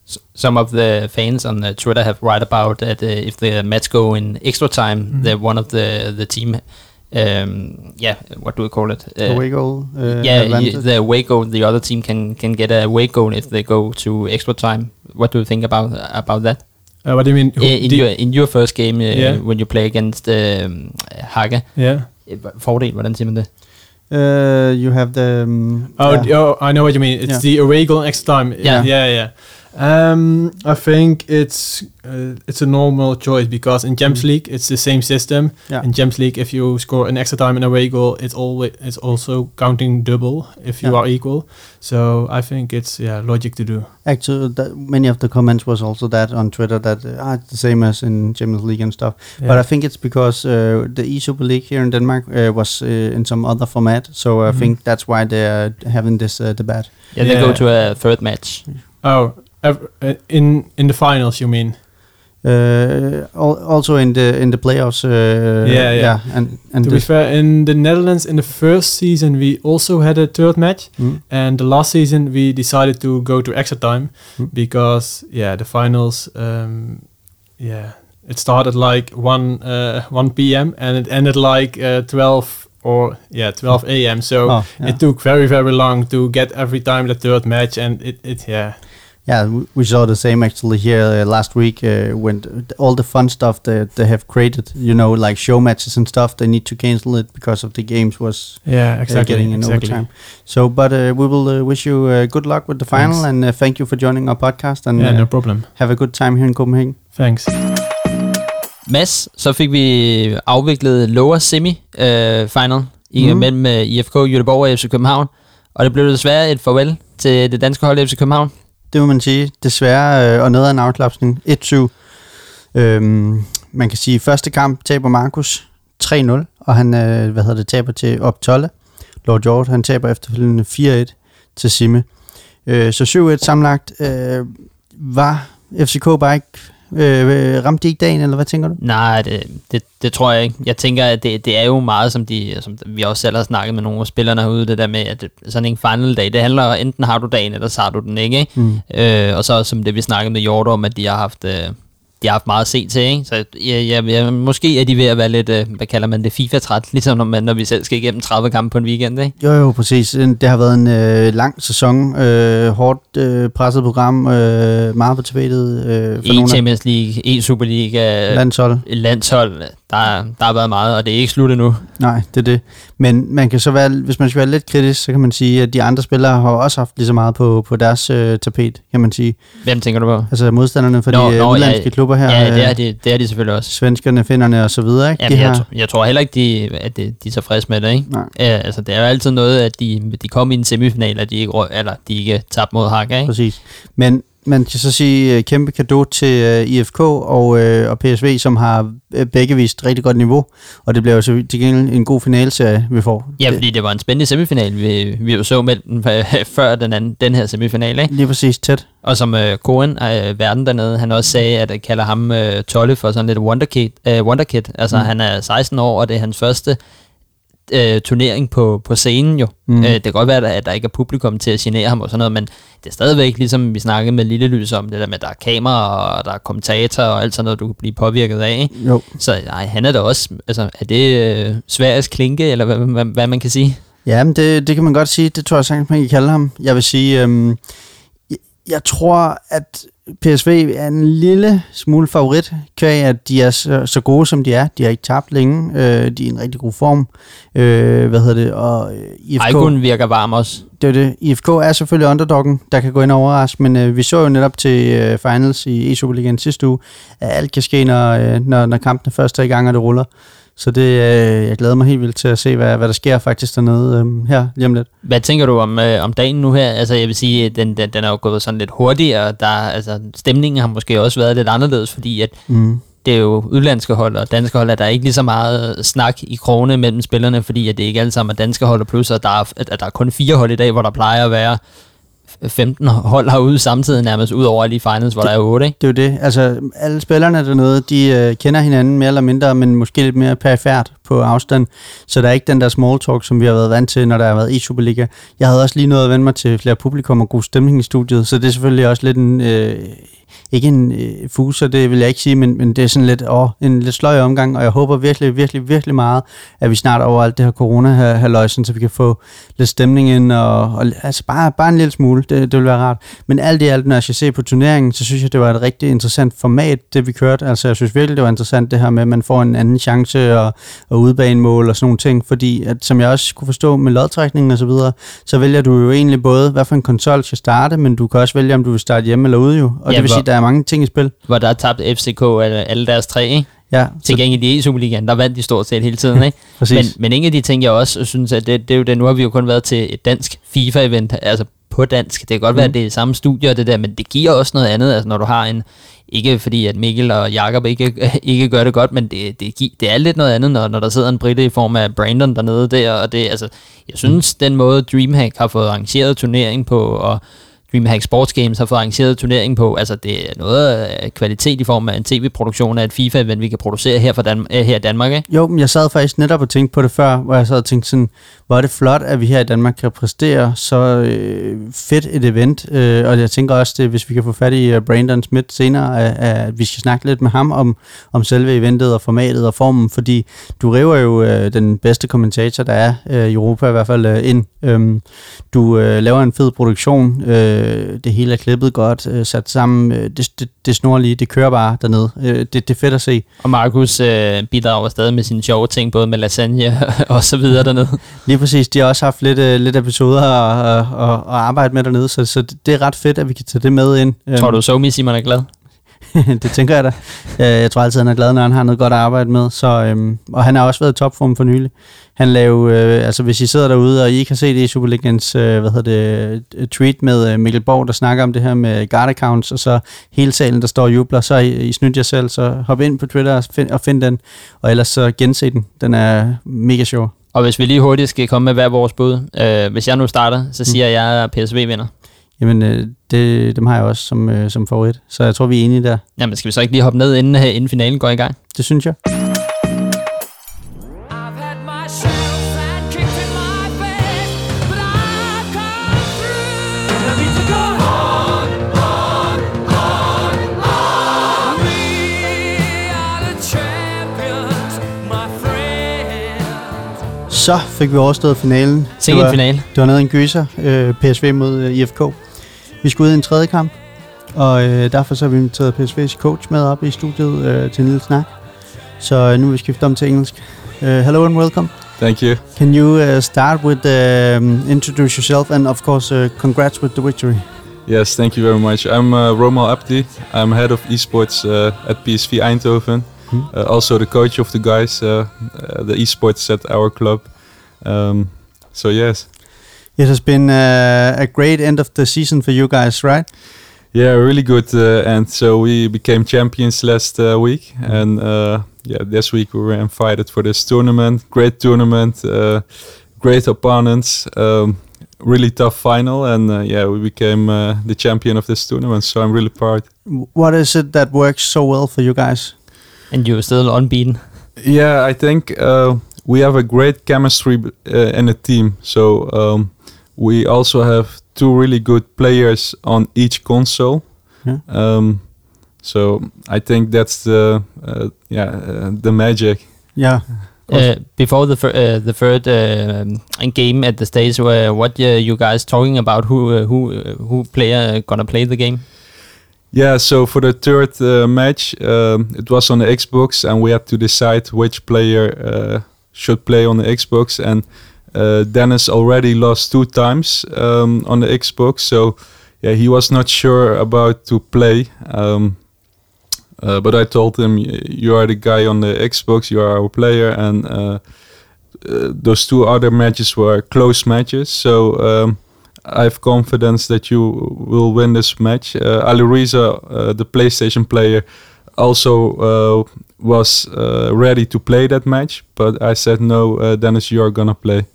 S- Some of the fans on uh, Twitter have write about that uh, if the match go in extra time, Mhm. the one of the the team, um, yeah, what do we call it? Uh, away goal? Uh, yeah, advantage? y- the away goal. The other team can can get a away goal if they go to extra time. What do you think about about that? Uh, what do you mean? Who- in your in your first game uh, Yeah. when you play against um, Haga, yeah. fordel, hvordan siger man det? Uh, you have the. Um, Oh, yeah. oh, I know what you mean. It's Yeah. the away goal next time. Yeah. yeah, yeah. Um, I think it's uh, it's a normal choice because in Champions League it's the same system. Yeah. In Champions League, if you score an extra time in away goal, it's always it's also counting double if you Yeah. are equal. So I think it's yeah logic to do. Actually, that, many of the comments was also that on Twitter that uh, ah, it's the same as in Champions League and stuff. Yeah. But I think it's because uh, the E Super League here in Denmark uh, was uh, in some other format, so I Mhm. think that's why they're having this uh, debate. Yeah, they go to a third match. oh, ev- uh, in in the finals, you mean? Uh, al- also in the in the playoffs. Uh, Yeah, yeah. and and to be fair, in the Netherlands, in the first season, we also had a third match. Mm, And the last season, we decided to go to extra time Hmm. because, yeah, the finals, um, yeah, it started like 1, uh, 1 p.m. and it ended like uh, 12 or, yeah, 12 a.m. So oh, yeah. it took very, very long to get every time the third match. And it, it yeah, Yeah, we- we saw the same actually here uh, last week uh, when th- all the fun stuff that they have created, you know, like show matches and stuff, they need to cancel it because of the games was Yeah, uh, exactly. getting in exactly. overtime. So, but uh, we will uh, wish you uh, good luck with the final Thanks. and uh, thank you for joining our podcast and Yeah, uh, no problem. have a good time here in Copenhagen. Thanks. Mads, så fik vi afviklet lower semi øh, final i, mm. mellem IFK Göteborg og FC København. Og det blev desværre et farvel til det danske hold FC København. Det må man sige. Desværre, øh, og noget af en afklapsning. 1-7. Øhm, man kan sige, første kamp taber Markus 3-0, og han øh, hvad hedder det, taber til op 12. Lord George, han taber efterfølgende 4-1 til Simme. Øh, så 7-1 sammenlagt. Øh, var FCK bare ikke... Øh, ramte de ikke dagen, eller hvad tænker du? Nej, det, det, det tror jeg ikke. Jeg tænker, at det, det er jo meget, som, de, som vi også selv har snakket med nogle af spillerne herude, det der med, at sådan en final dag, det handler enten har du dagen, eller så har du den ikke. ikke? Mm. Øh, og så som det vi snakkede med Hjort om, at de har haft, øh, de har haft meget at se til. Ikke? Så ja, ja, ja, måske er de ved at være lidt, øh, hvad kalder man det, FIFA-træt, ligesom når, man, når vi selv skal igennem 30 kampe på en weekend. Ikke? Jo, jo, præcis. Det har været en øh, lang sæson, øh, hårdt øh, presset program, øh, meget på tapetet øh, for E-Champions League, E-Superliga, landshold. landshold, der, der har været meget, og det er ikke slut endnu. Nej, det er det. Men man kan så være, hvis man skal være lidt kritisk, så kan man sige, at de andre spillere har også haft lige så meget på, på deres øh, tapet, kan man sige. Hvem tænker du på? Altså modstanderne for Nå, de øh, nå, udlandske ja, klubber her. Ja, det er øh, de, det er de selvfølgelig også. Svenskerne, finnerne og så videre, ikke? De jeg, har, jeg tror heller ikke, de, at de, de er tilfredse med det, ikke? Nej. Ja, altså, det er jo altid noget, at de, de kom i en semifinal, og de ikke, eller de ikke tabte mod Haka, ikke? Præcis. Men man kan så sige uh, kæmpe kado til uh, IFK og, uh, og PSV, som har øh, begge vist rigtig godt niveau. Og det bliver jo så til gengæld en god finalserie, vi får. Ja, fordi det var en spændende semifinal, vi, vi jo så mellem den før den, anden, den her semifinal, ikke? Lige præcis tæt. Og som øh, Cohen, øh, verden dernede, han også sagde, at jeg kalder ham øh, Tolle for sådan lidt wonderkid. Øh, wonderkid. Altså, mm. han er 16 år, og det er hans første øh, turnering på, på scenen jo. Mm. Øh, det kan godt være, at der- at der ikke er publikum til at genere ham og sådan noget, men det er stadigvæk ligesom vi snakkede med Lille Lys om, det der med, at der er kamera, og der er kommentator og alt sådan noget, du kan blive påvirket af. Ikke? Jo. Så nej, han er da også, altså er det øh, Sveriges klinke, eller hvad, hvad, hvad man kan sige? Ja, men det, det kan man godt sige. Det tror jeg sagtens, man kan kalde ham. Jeg vil sige, øhm, jeg, jeg tror, at PSV er en lille smule favorit, kvæg at de er så, så gode, som de er. De har ikke tabt længe. Øh, de er i en rigtig god form. Øh, hvad hedder det? Og øh, IFK, Ejgun virker varm også. det er det. IFK er selvfølgelig underdoggen, der kan gå ind og overraske, men øh, vi så jo netop til øh, finals i E-Superligaen sidste uge, at alt kan ske, når, øh, når, når kampene først er i gang, og det ruller. Så det, øh, jeg glæder mig helt vildt til at se, hvad, hvad der sker faktisk dernede øh, her lige om lidt. Hvad tænker du om, øh, om dagen nu her? Altså jeg vil sige, den, den, den er jo gået sådan lidt hurtigere, der, altså, stemningen har måske også været lidt anderledes, fordi at Mm. det er jo udlandske hold og danske hold, at der er ikke lige så meget snak i krone mellem spillerne, fordi at det ikke alle sammen er danske hold, og plus at der er, at, at der er kun fire hold i dag, hvor der plejer at være 15 hold herude samtidig nærmest, ud over lige finals, hvor der er 8, ikke? Det er jo det. Altså, alle spillerne dernede, de øh, kender hinanden mere eller mindre, men måske lidt mere perifært på afstand. Så der er ikke den der small talk, som vi har været vant til, når der har været i Superliga. Jeg havde også lige noget at vende mig til flere publikum og god stemning i studiet, så det er selvfølgelig også lidt en... Øh, ikke en øh, fuser, det vil jeg ikke sige, men, men det er sådan lidt, åh, en lidt sløj omgang, og jeg håber virkelig, virkelig, virkelig meget, at vi snart over alt det her corona her, halløjsen, så vi kan få lidt stemning ind, og, og altså bare, bare en lille smule, det, det vil være rart. Men alt i alt, når jeg skal se på turneringen, så synes jeg, det var et rigtig interessant format, det vi kørte. Altså jeg synes virkelig, det var interessant det her med, at man får en anden chance og, og udbanemål og sådan nogle ting, fordi at, som jeg også kunne forstå med lodtrækningen og så videre, så vælger du jo egentlig både, hvad for en konsol skal starte, men du kan også vælge, om du vil starte hjemme eller ude jo. Og Ja, det vil sige, der er mange ting i spil. Hvor der er tabt FCK alle, alle deres tre, ikke? Ja, Til gengæld i E-Superligaen, der vandt de stort set hele tiden, ikke? Men, men en af de ting, jeg også synes, at det, det er jo det, nu har vi jo kun været til et dansk FIFA-event, altså på dansk. Det kan godt mm. være, at det er samme studie og det der, men det giver også noget andet, altså når du har en, ikke fordi at Mikkel og Jakob ikke, ikke gør det godt, men det, det, det er lidt noget andet, når, når der sidder en britte i form af Brandon dernede der, og det, altså, jeg synes, den måde Dreamhack har fået arrangeret turnering på, og Dreamhack Sports Games har fået arrangeret turneringen på. Altså, det er noget af kvalitet i form af en tv-produktion af et FIFA-event, vi kan producere her, fra Dan- øh, her i Danmark, ikke? Jo, men jeg sad faktisk netop og tænkte på det før, hvor jeg sad og tænkte sådan, hvor er det flot, at vi her i Danmark kan præstere så øh, fedt et event. Øh, og jeg tænker også, det, hvis vi kan få fat i uh, Brandon Smith senere, at, at vi skal snakke lidt med ham om, om selve eventet og formatet og formen, fordi du river jo øh, den bedste kommentator, der er øh, i Europa i hvert fald øh, ind. Øhm, du øh, laver en fed produktion, øh, øh, det hele er klippet godt, øh, sat sammen, øh, det, det, det snorlige, det kører bare dernede. Øh, det, det er fedt at se. Og Markus øh, bidrager stadig med sine sjove ting, både med lasagne og så videre dernede. Lige præcis, de har også haft lidt, øh, lidt episoder at, at, at, at arbejde med dernede, så, så det er ret fedt, at vi kan tage det med ind. Tror Øhm, du, Somi Simon er glad? det tænker jeg da. Øh, Jeg tror altid, han er glad, når han har noget godt at arbejde med. Så, øhm, og han har også været i topform for nylig. Han lavede, øh, altså hvis I sidder derude, og I ikke har set det i Superligans, øh, hvad hedder det, øh, tweet med øh, Mikkel Borg, der snakker om det her med guard accounts, og så hele salen, der står og jubler, så I, I snydt jer selv, så hop ind på Twitter og find, og find den, og ellers så gense den. Den er mega sjov. Og hvis vi lige hurtigt skal komme med hver vores bud. Øh, hvis jeg nu starter, så siger jeg, at PSV vinder. Jamen, øh, det, dem har jeg også som, øh, som favorit, så jeg tror, vi er enige der. Jamen, skal vi så ikke lige hoppe ned, inden, øh, inden finalen går i gang? Det synes jeg. Så fik vi overstået finalen. Sikke Det en var- finale. Det var noget af en gyser, øh, PSV mod øh, IFK. Vi skulle ud i en tredje kamp, og øh, derfor så har vi inviteret PSV's coach med op i studiet øh, til en lille snak. Så øh, nu vil vi skifte om til engelsk. Uh, hello and welcome. Thank you. Can you uh, start with um, introduce yourself and of course uh, congrats with the victory. Yes, thank you very much. I'm uh, Romal Abdi. I'm head of esports uh, at PSV Eindhoven. Hmm. Uh, also the coach of the guys, uh, uh, the esports at our club. Um, so yes, It has been uh, a great end of the season for you guys, right? yeah, really good. Uh, and so we became champions last uh, week, and uh, yeah, this week we were invited for this tournament. Great tournament, uh, great opponents. Um, really tough final, and uh, yeah, we became uh, the champion of this tournament. So I'm really proud. What is it that works so well for you guys? And you're still unbeaten. Yeah, I think uh, we have a great chemistry uh, in the team. So um, we also have two really good players on each console. Yeah. Um, so I think that's the uh, yeah uh, the magic. Yeah. Uh, before the fir- uh, the third uh, game at the stage, where what uh, you guys talking about? Who uh, who uh, who player gonna play the game? Yeah, so for the third uh, match, um, it was on the Xbox, and we had to decide which player uh, should play on the Xbox. And uh, Dennis already lost two times um, on the Xbox, so yeah, he was not sure about to play. Um, uh, but I told him, "You are the guy on the Xbox. You are our player." And uh, uh, those two other matches were close matches, so. Um, I have confidence that you will win this match. Uh, Ali Reza, uh, the PlayStation player, also uh, was uh, ready to play that match, but I said no. Uh, Dennis, you are gonna play.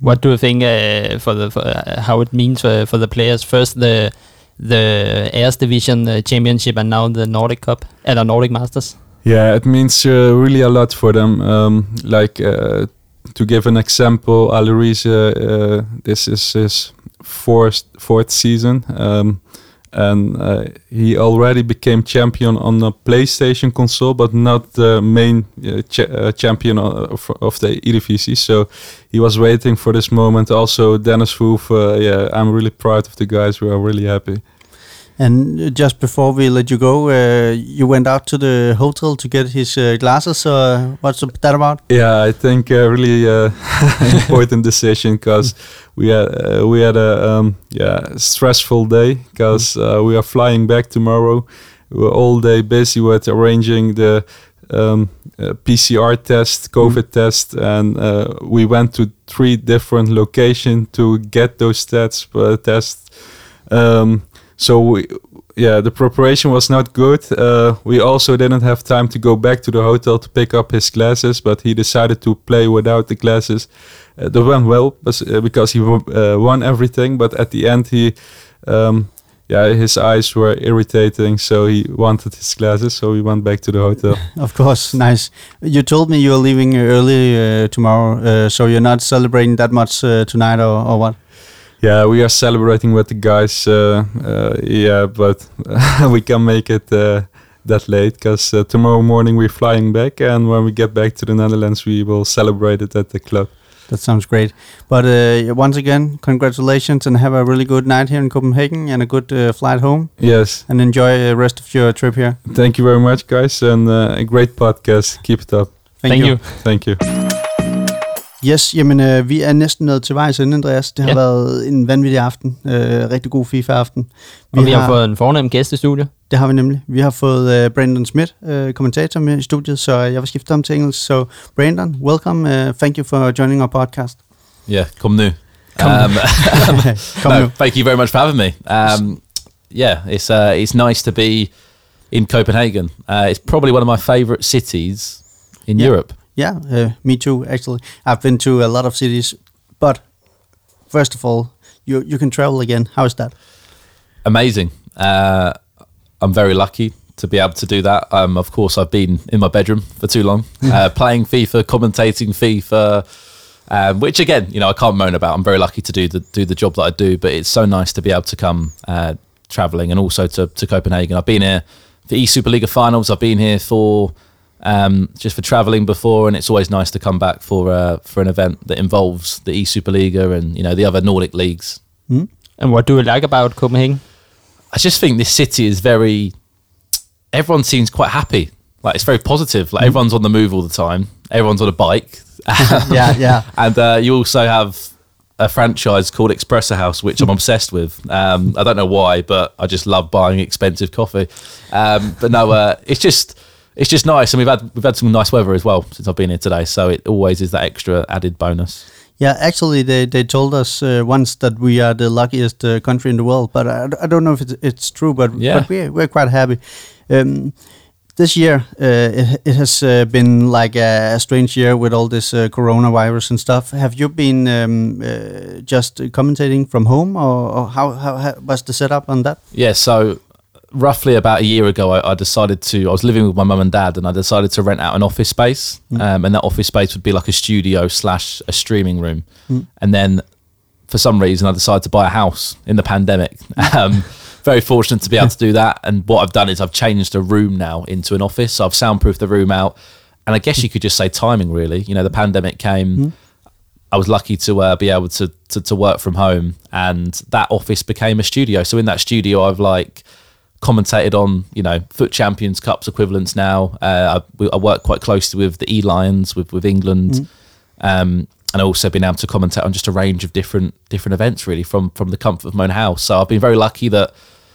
What do you think uh, for the for, uh, how it means for, for the players? First the the Airs Division uh, Championship and now the Nordic Cup and the Nordic Masters. Yeah, it means uh, really a lot for them. Um, like uh, to give an example, uh, this is his fourth fourth season. Um, and uh, he already became champion on the PlayStation console, but not the main uh, uh, champion of, of the Eredivisie. So he was waiting for this moment. Also, Dennis Hoof, uh, yeah, I'm really proud of the guys. We are really happy. And just before we let you go, uh, you went out to the hotel to get his uh, glasses. So uh, what's that about? Yeah, I think uh, really uh, important decision because we had uh, we had a um, yeah stressful day because uh, we are flying back tomorrow. We were all day busy with arranging the um, uh, PCR test, COVID test, and uh, we went to three different locations to get those tests. Uh, tests. Um, so we, yeah, the preparation was not good. Uh, we also didn't have time to go back to the hotel to pick up his glasses, but he decided to play without the glasses. Uh, that went well uh, because he uh, won everything, but at the end he, um, yeah, his eyes were irritating, so he wanted his glasses. So we went back to the hotel. Of course, nice. You told me you're leaving early uh, tomorrow, uh, so you're not celebrating that much uh, tonight, or, or what? Yeah, we are celebrating with the guys. Uh, uh, yeah, but we can make it uh, that late because uh, tomorrow morning we're flying back, and when we get back to the Netherlands, we will celebrate it at the club. That sounds great. But uh, once again, congratulations and have a really good night here in Copenhagen and a good uh, flight home. Yes. And enjoy the rest of your trip here. Thank you very much, guys, and uh, a great podcast. Keep it up. Thank, Thank you. you. Thank you. Yes, jamen øh, vi er næsten nået til vejs ende, Andreas. Det har Ja. været en vanvittig aften. Øh, rigtig god FIFA-aften. Og vi har fået en fornem gæst i studiet. Det har vi nemlig. Vi har fået øh, Brandon Smith, øh, kommentator med i studiet, så jeg vil skifte om til engelsk. Så Brandon, welcome. Uh, thank you for joining our podcast. Yeah, come new. Come um, Come no, new. thank you very much for having me. Um, yeah, it's uh, it's nice to be in Copenhagen. Uh, it's probably one of my favorite cities in Yeah. Europe. Yeah, uh, me too, actually. I've been to a lot of cities, but first of all, you, you can travel again. How is that? Amazing. Uh, I'm very lucky to be able to do that. Um, of course, I've been in my bedroom for too long, uh, playing FIFA, commentating FIFA. Um, which again, you know, I can't moan about. I'm very lucky to do the do the job that I do, but it's so nice to be able to come uh, traveling and also to, to Copenhagen. I've been here for E Superliga finals. I've been here for um, just for traveling before, and it's always nice to come back for uh, for an event that involves the E Superliga and you know the other Nordic leagues. And what do you like about Copenhagen? I just think this city is very. Everyone seems quite happy. Like it's very positive. Like everyone's on the move all the time. Everyone's on a bike. Yeah, yeah. and uh, you also have a franchise called Espresso House, which I'm obsessed with. Um, I don't know why, but I just love buying expensive coffee. Um, but no, uh, it's just it's just nice, and we've had we've had some nice weather as well since I've been here today. So it always is that extra added bonus. Yeah, actually, they, they told us uh, once that we are the luckiest uh, country in the world, but I, I don't know if it's, it's true, but, Yeah. but we're, we're quite happy. Um, this year, uh, it, it has uh, been like a, strange year with all this uh, coronavirus and stuff. Have you been um, uh, just commentating from home, or, or how, how, how was the setup on that? Yeah, so roughly about a year ago, I, I decided to. I was living with my mum and dad, and I decided to rent out an office space, um, and that office space would be like a studio slash a streaming room. And then, for some reason, I decided to buy a house in the pandemic. Um, very fortunate to be able to do that. And what I've done is I've changed a room now into an office. So I've soundproofed the room out, and I guess you could just say timing. Really, you know, the pandemic came. I was lucky to uh, be able to, to to work from home, and that office became a studio. So in that studio, I've like commentated on you know Foot Champions Cups equivalents now. Uh, I, I work quite closely with the E Lions with with England, um, and also been able to commentate on just a range of different different events really from from the comfort of my own house. So I've been very lucky that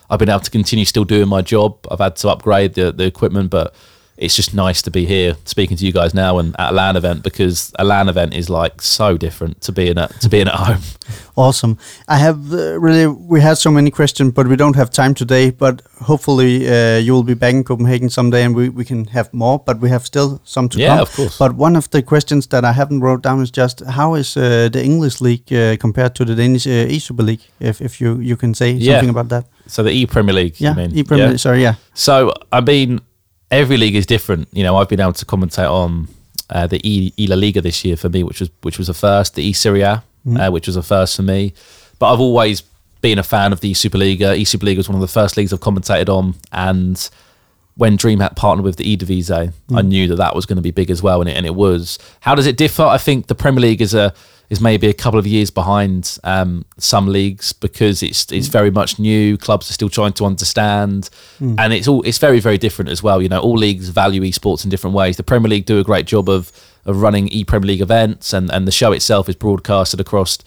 I've been able to continue still doing my job. I've had to upgrade the the equipment, but it's just nice to be here speaking to you guys now and at a LAN event because a LAN event is like so different to being at to being at home. Awesome. I have uh, really, we had so many questions, but we don't have time today. But hopefully, uh, you will be back in Copenhagen someday and we, we can have more. But we have still some to Yeah, come. of course. But one of the questions that I haven't wrote down is just how is uh, the English league uh, compared to the Danish uh, e Super League? If, if you, you can say Yeah. something about that. So the E Premier League, Yeah, you mean? e Premier Yeah. League. Sorry, yeah. So I mean, every league is different. You know, I've been able to commentate on uh, the E, e La Liga this year for me, which was which was a first. The E Serie A, uh, which was a first for me. But I've always been a fan of the E Superliga. E Superliga was one of the first leagues I've commentated on, and when DreamHack partnered with the Eredivisie, I knew that that was going to be big as well, and it, and it was. How does it differ? I think the Premier League is a is maybe a couple of years behind um, some leagues because it's it's very much new. Clubs are still trying to understand, and it's all it's very very different as well. You know, all leagues value esports in different ways. The Premier League do a great job of of running e Premier League events, and and the show itself is broadcasted across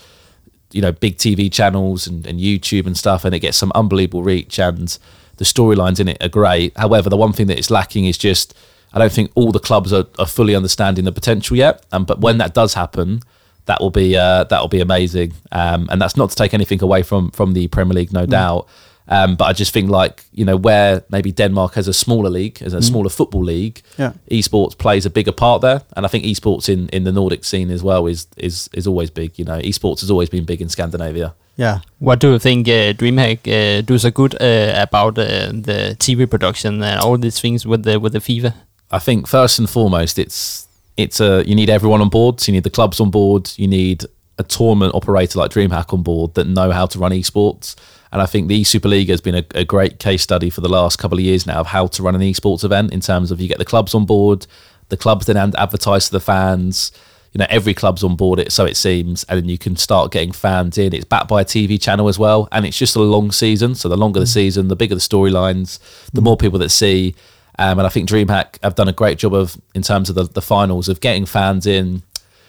you know big TV channels and, and YouTube and stuff, and it gets some unbelievable reach, and the storylines in it are great. However, the one thing that is lacking is just I don't think all the clubs are, are fully understanding the potential yet. Um, but when that does happen, that will be uh, that will be amazing. Um, and that's not to take anything away from from the Premier League, no doubt. Um, but I just think like you know where maybe Denmark has a smaller league, as a smaller football league, Yeah. esports plays a bigger part there, and I think esports in, in the Nordic scene as well is is is always big. You know, esports has always been big in Scandinavia. Yeah. What do you think uh, DreamHack uh, do so good uh, about uh, the TV production and all these things with the with the FIFA? I think first and foremost, it's it's a you need everyone on board. So you need the clubs on board. You need a tournament operator like DreamHack on board that know how to run esports. And I think the Superliga has been a, a great case study for the last couple of years now of how to run an esports event in terms of you get the clubs on board, the clubs then ad- advertise to the fans. you know every club's on board it, so it seems, and then you can start getting fans in. It's backed by a TV channel as well, and it's just a long season. So the longer the mm. season, the bigger the storylines, the mm. more people that see. Um, and I think DreamHack have done a great job of in terms of the, the finals of getting fans in.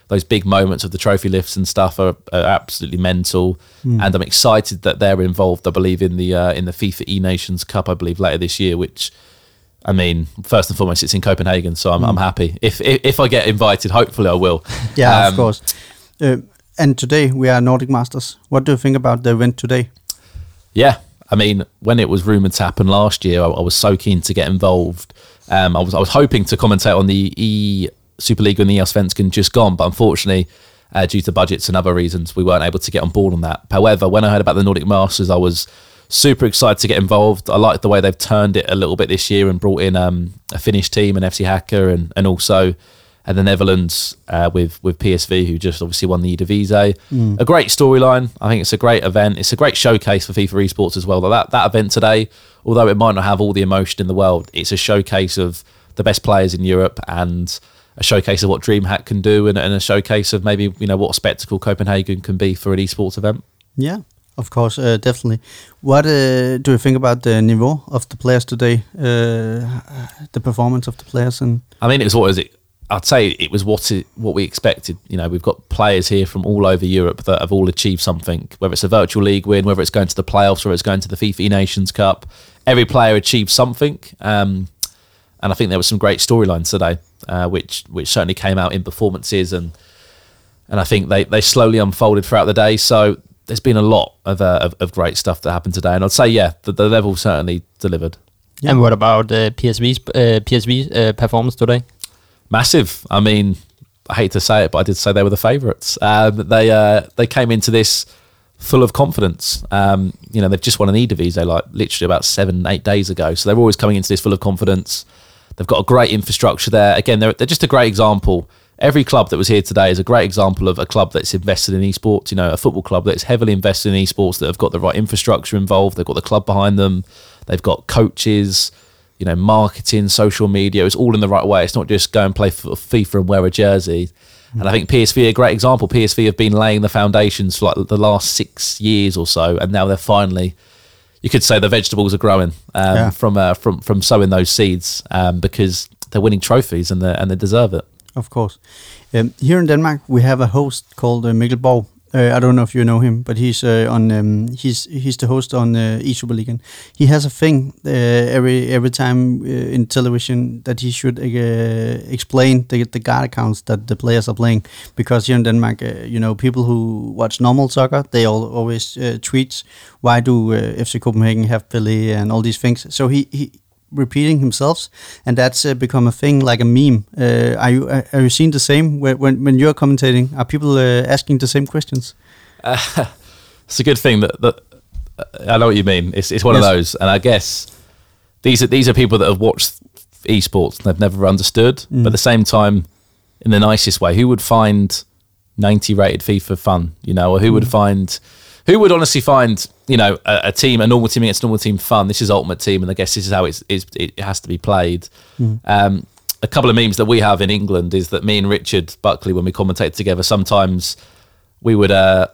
Those big moments of the trophy lifts and stuff are, are absolutely mental, and I'm excited that they're involved. I believe in the uh, in the FIFA E Nations Cup. I believe later this year, which I mean, first and foremost, it's in Copenhagen, so I'm, I'm happy. If, if if I get invited, hopefully I will. Yeah, Um, of course. Uh, and today we are Nordic Masters. What do you think about the event today? Yeah, I mean, when it was rumored to happen last year, I, I was so keen to get involved. Um, I was I was hoping to commentate on the E Super League and the Allsvenskan just gone, but unfortunately, uh, due to budgets and other reasons, we weren't able to get on board on that. However, when I heard about the Nordic Masters, I was super excited to get involved. I like the way they've turned it a little bit this year and brought in um, a Finnish team and FC Hacker and and also. And the Netherlands uh, with with PSV, who just obviously won the Eredivisie. A great storyline. I think it's a great event. It's a great showcase for FIFA esports as well. That that event today, although it might not have all the emotion in the world, it's a showcase of the best players in Europe and a showcase of what DreamHack can do, and, and a showcase of maybe you know what a spectacle Copenhagen can be for an esports event. Yeah, of course, uh, definitely. What uh, do you think about the niveau of the players today? Uh, the performance of the players and I mean, it was what was it? I'd say it was what it, what we expected. You know, we've got players here from all over Europe that have all achieved something. Whether it's a virtual league win, whether it's going to the playoffs, whether it's going to the FIFA Nations Cup, every player achieved something. Um, and I think there were some great storylines today, uh, which which certainly came out in performances and and I think they, they slowly unfolded throughout the day. So there's been a lot of, uh, of, of great stuff that happened today, and I'd say yeah, the, the level certainly delivered. And what about uh, PSV's uh, PSV uh, performance today? Massive. I mean, I hate to say it, but I did say they were the favourites. Um, they uh, they came into this full of confidence. Um, you know, they've just won an Eredivisie like literally about seven eight days ago, so they're always coming into this full of confidence. They've got a great infrastructure there. Again, they're, they're just a great example. Every club that was here today is a great example of a club that's invested in esports. You know, a football club that's heavily invested in esports that have got the right infrastructure involved. They've got the club behind them. They've got coaches you know, marketing, social media, it's all in the right way. It's not just go and play for FIFA and wear a jersey. And I think PSV are a great example. PSV have been laying the foundations for like the last six years or so, and now they're finally, you could say, the vegetables are growing um, Yeah. from uh, from from sowing those seeds um, because they're winning trophies and they and they deserve it. of course. Um, here in Denmark, we have a host called uh, Mikkel Borg. Uh, I don't know if you know him, but he's uh, on. Um, he's he's the host on uh, eSuperligaen. He has a thing uh, every every time uh, in television that he should uh, explain the the guard accounts that the players are playing because here in Denmark, uh, you know, people who watch normal soccer they all always tweets why do FC Copenhagen have Pelé and all these things. So he he repeating himself, and that's uh, become a thing like a meme. Uh, are you uh, are you seeing the same when when, when you're commentating? Are people uh, asking the same questions? It's a good thing that, that I know what you mean. It's it's one of those, and I guess these are these are people that have watched esports and they've never understood. But at the same time, in the nicest way, who would find ninety rated FIFA fun? You know, or who would find who would honestly find you know a, a team a normal team against a normal team fun? This is ultimate team, and I guess this is how it's, it's it has to be played. Um, a couple of memes that we have in England is that me and Richard Buckley, when we commentate together, sometimes we would uh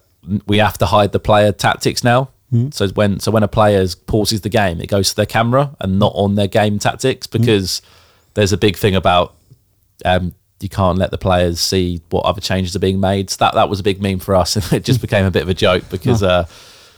we have to hide the player tactics now. So when so when a player pauses the game, it goes to their camera and not on their game tactics because there's a big thing about um, you can't let the players see what other changes are being made. So that that was a big meme for us, and it just became a bit of a joke because. Uh,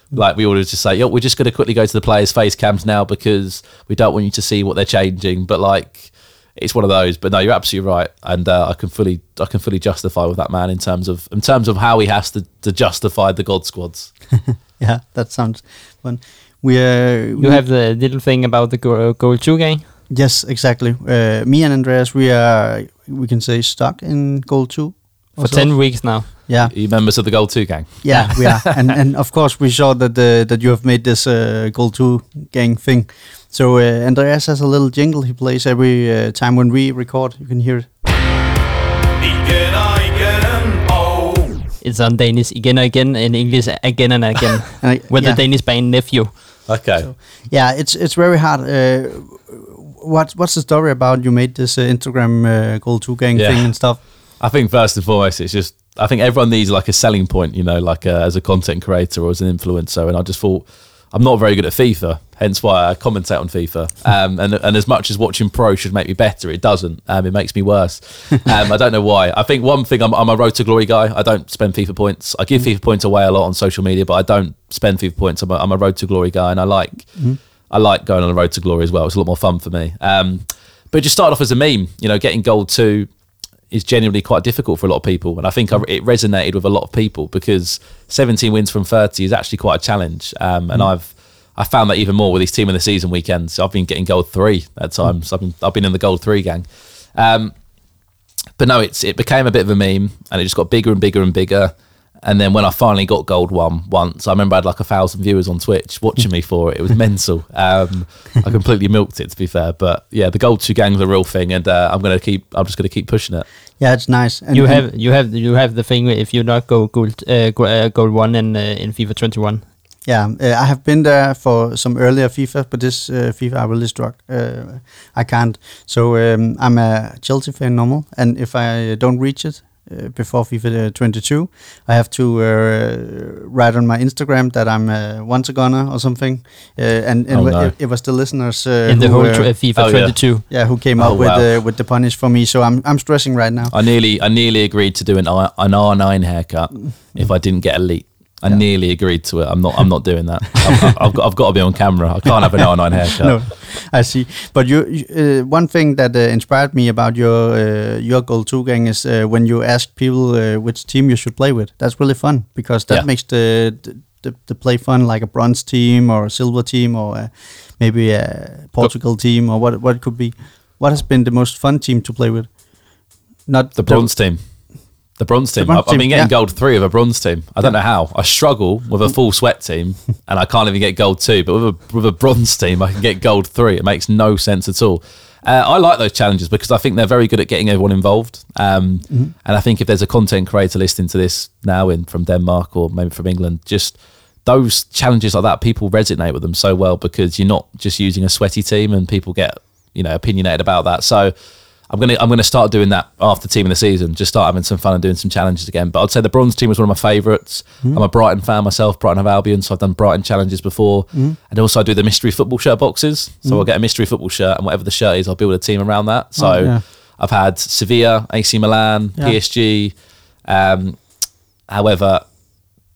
like we always just say, yo, we're just going to quickly go to the players' face cams now because we don't want you to see what they're changing. But like, it's one of those. But no, you're absolutely right, and uh, I can fully, I can fully justify with that man in terms of, in terms of how he has to, to justify the God squads. Yeah, that sounds fun. We uh, You have the little thing about the goal, goal two gang. Yes, exactly. Uh, me and Andreas, we are we can say stuck in goal two For ourselves. 10 weeks now. Yeah, you members of the Goal Two gang? yeah, we are, and and of course we saw that the that you have made this uh, goal two gang thing. So uh, Andreas has a little jingle he plays every uh, time when we record. You can hear it. Igen igen, og It's on Danish again and again, in English again and again. With yeah. the Danish band Nephew. Okay. Yeah, it's it's very hard. Uh, what what's the story about? You made this uh, Instagram uh, goal two gang Yeah. thing and stuff. I think first and foremost, it's just I think everyone needs like a selling point, you know, like uh, as a content creator or as an influencer. And I just thought I'm not very good at FIFA, hence why I commentate on FIFA. Um, and and as much as watching pro should make me better, it doesn't. Um, it makes me worse. Um, I don't know why. I think one thing I'm, I'm a road to glory guy. I don't spend FIFA points. I give FIFA points away a lot on social media, but I don't spend FIFA points. I'm a, I'm a road to glory guy, and I like I like going on the road to glory as well. It's a lot more fun for me. Um, but it just started off as a meme, you know, getting gold two is genuinely quite difficult for a lot of people. And I think I, it resonated with a lot of people because 17 wins from 30 is actually quite a challenge. Um, and I've I found that even more with these team in the season weekends. So I've been getting gold three at times. I've been I've been in the gold three gang. Um, but no, it's it became a bit of a meme, and it just got bigger and bigger and bigger. And then when I finally got gold one once, I remember I had like a thousand viewers on Twitch watching me for it. It was mental. Um, I completely milked it, to be fair. But yeah, the gold two gang's a real thing, and uh, I'm gonna keep. I'm just gonna keep pushing it. Yeah, it's nice. And you and- have you have you have the thing if you not go gold uh, uh, gold one in uh, in FIFA 21. Yeah, uh, I have been there for some earlier FIFA, but this uh, FIFA I really struck. Uh, I can't. So um, I'm a Chelsea fan normal, and if I don't reach it uh, before FIFA 22, I have to uh, write on my Instagram that I'm uh, once a gunner or something. Uh, and and Oh, it, no. it was the listeners uh, in the who, whole uh, tr- uh, FIFA Oh, 22. yeah who came Oh, up with wow. uh, with the punish for me. So I'm I'm stressing right now. I nearly I nearly agreed to do an an R9 haircut if I didn't get elite. I Yeah. nearly agreed to it. I'm not. I'm not doing that. I've, I've, got. I've got to be on camera. I can't have an R9 haircut. no, I see. But you, uh, one thing that uh, inspired me about your uh, your goal two gang is uh, when you ask people uh, which team you should play with. That's really fun because that Yeah. makes the, the the play fun, like a bronze team or a silver team or uh, maybe a Portugal team or what what it could be. What has been the most fun team to play with? Not The bronze team. The bronze team. bronze I've, I've been team, getting yeah. gold three of a bronze team. I don't know how. I struggle with a full sweat team, and I can't even get gold two. But with a with a bronze team, I can get gold three. It makes no sense at all. Uh, I like those challenges because I think they're very good at getting everyone involved. Um, And I think if there's a content creator listening to this now in from Denmark or maybe from England, just those challenges like that, people resonate with them so well because you're not just using a sweaty team and people get you know opinionated about that. So I'm gonna I'm gonna start doing that after team of the season. Just start having some fun and doing some challenges again. But I'd say the bronze team was one of my favourites. Hmm. I'm a Brighton fan myself, Brighton have Albion, so I've done Brighton challenges before. Hmm. And also I do the mystery football shirt boxes. So hmm. I'll get a mystery football shirt and whatever the shirt is, I'll build a team around that. So Oh, yeah. I've had Sevilla, AC Milan, Yeah. PSG. Um, however,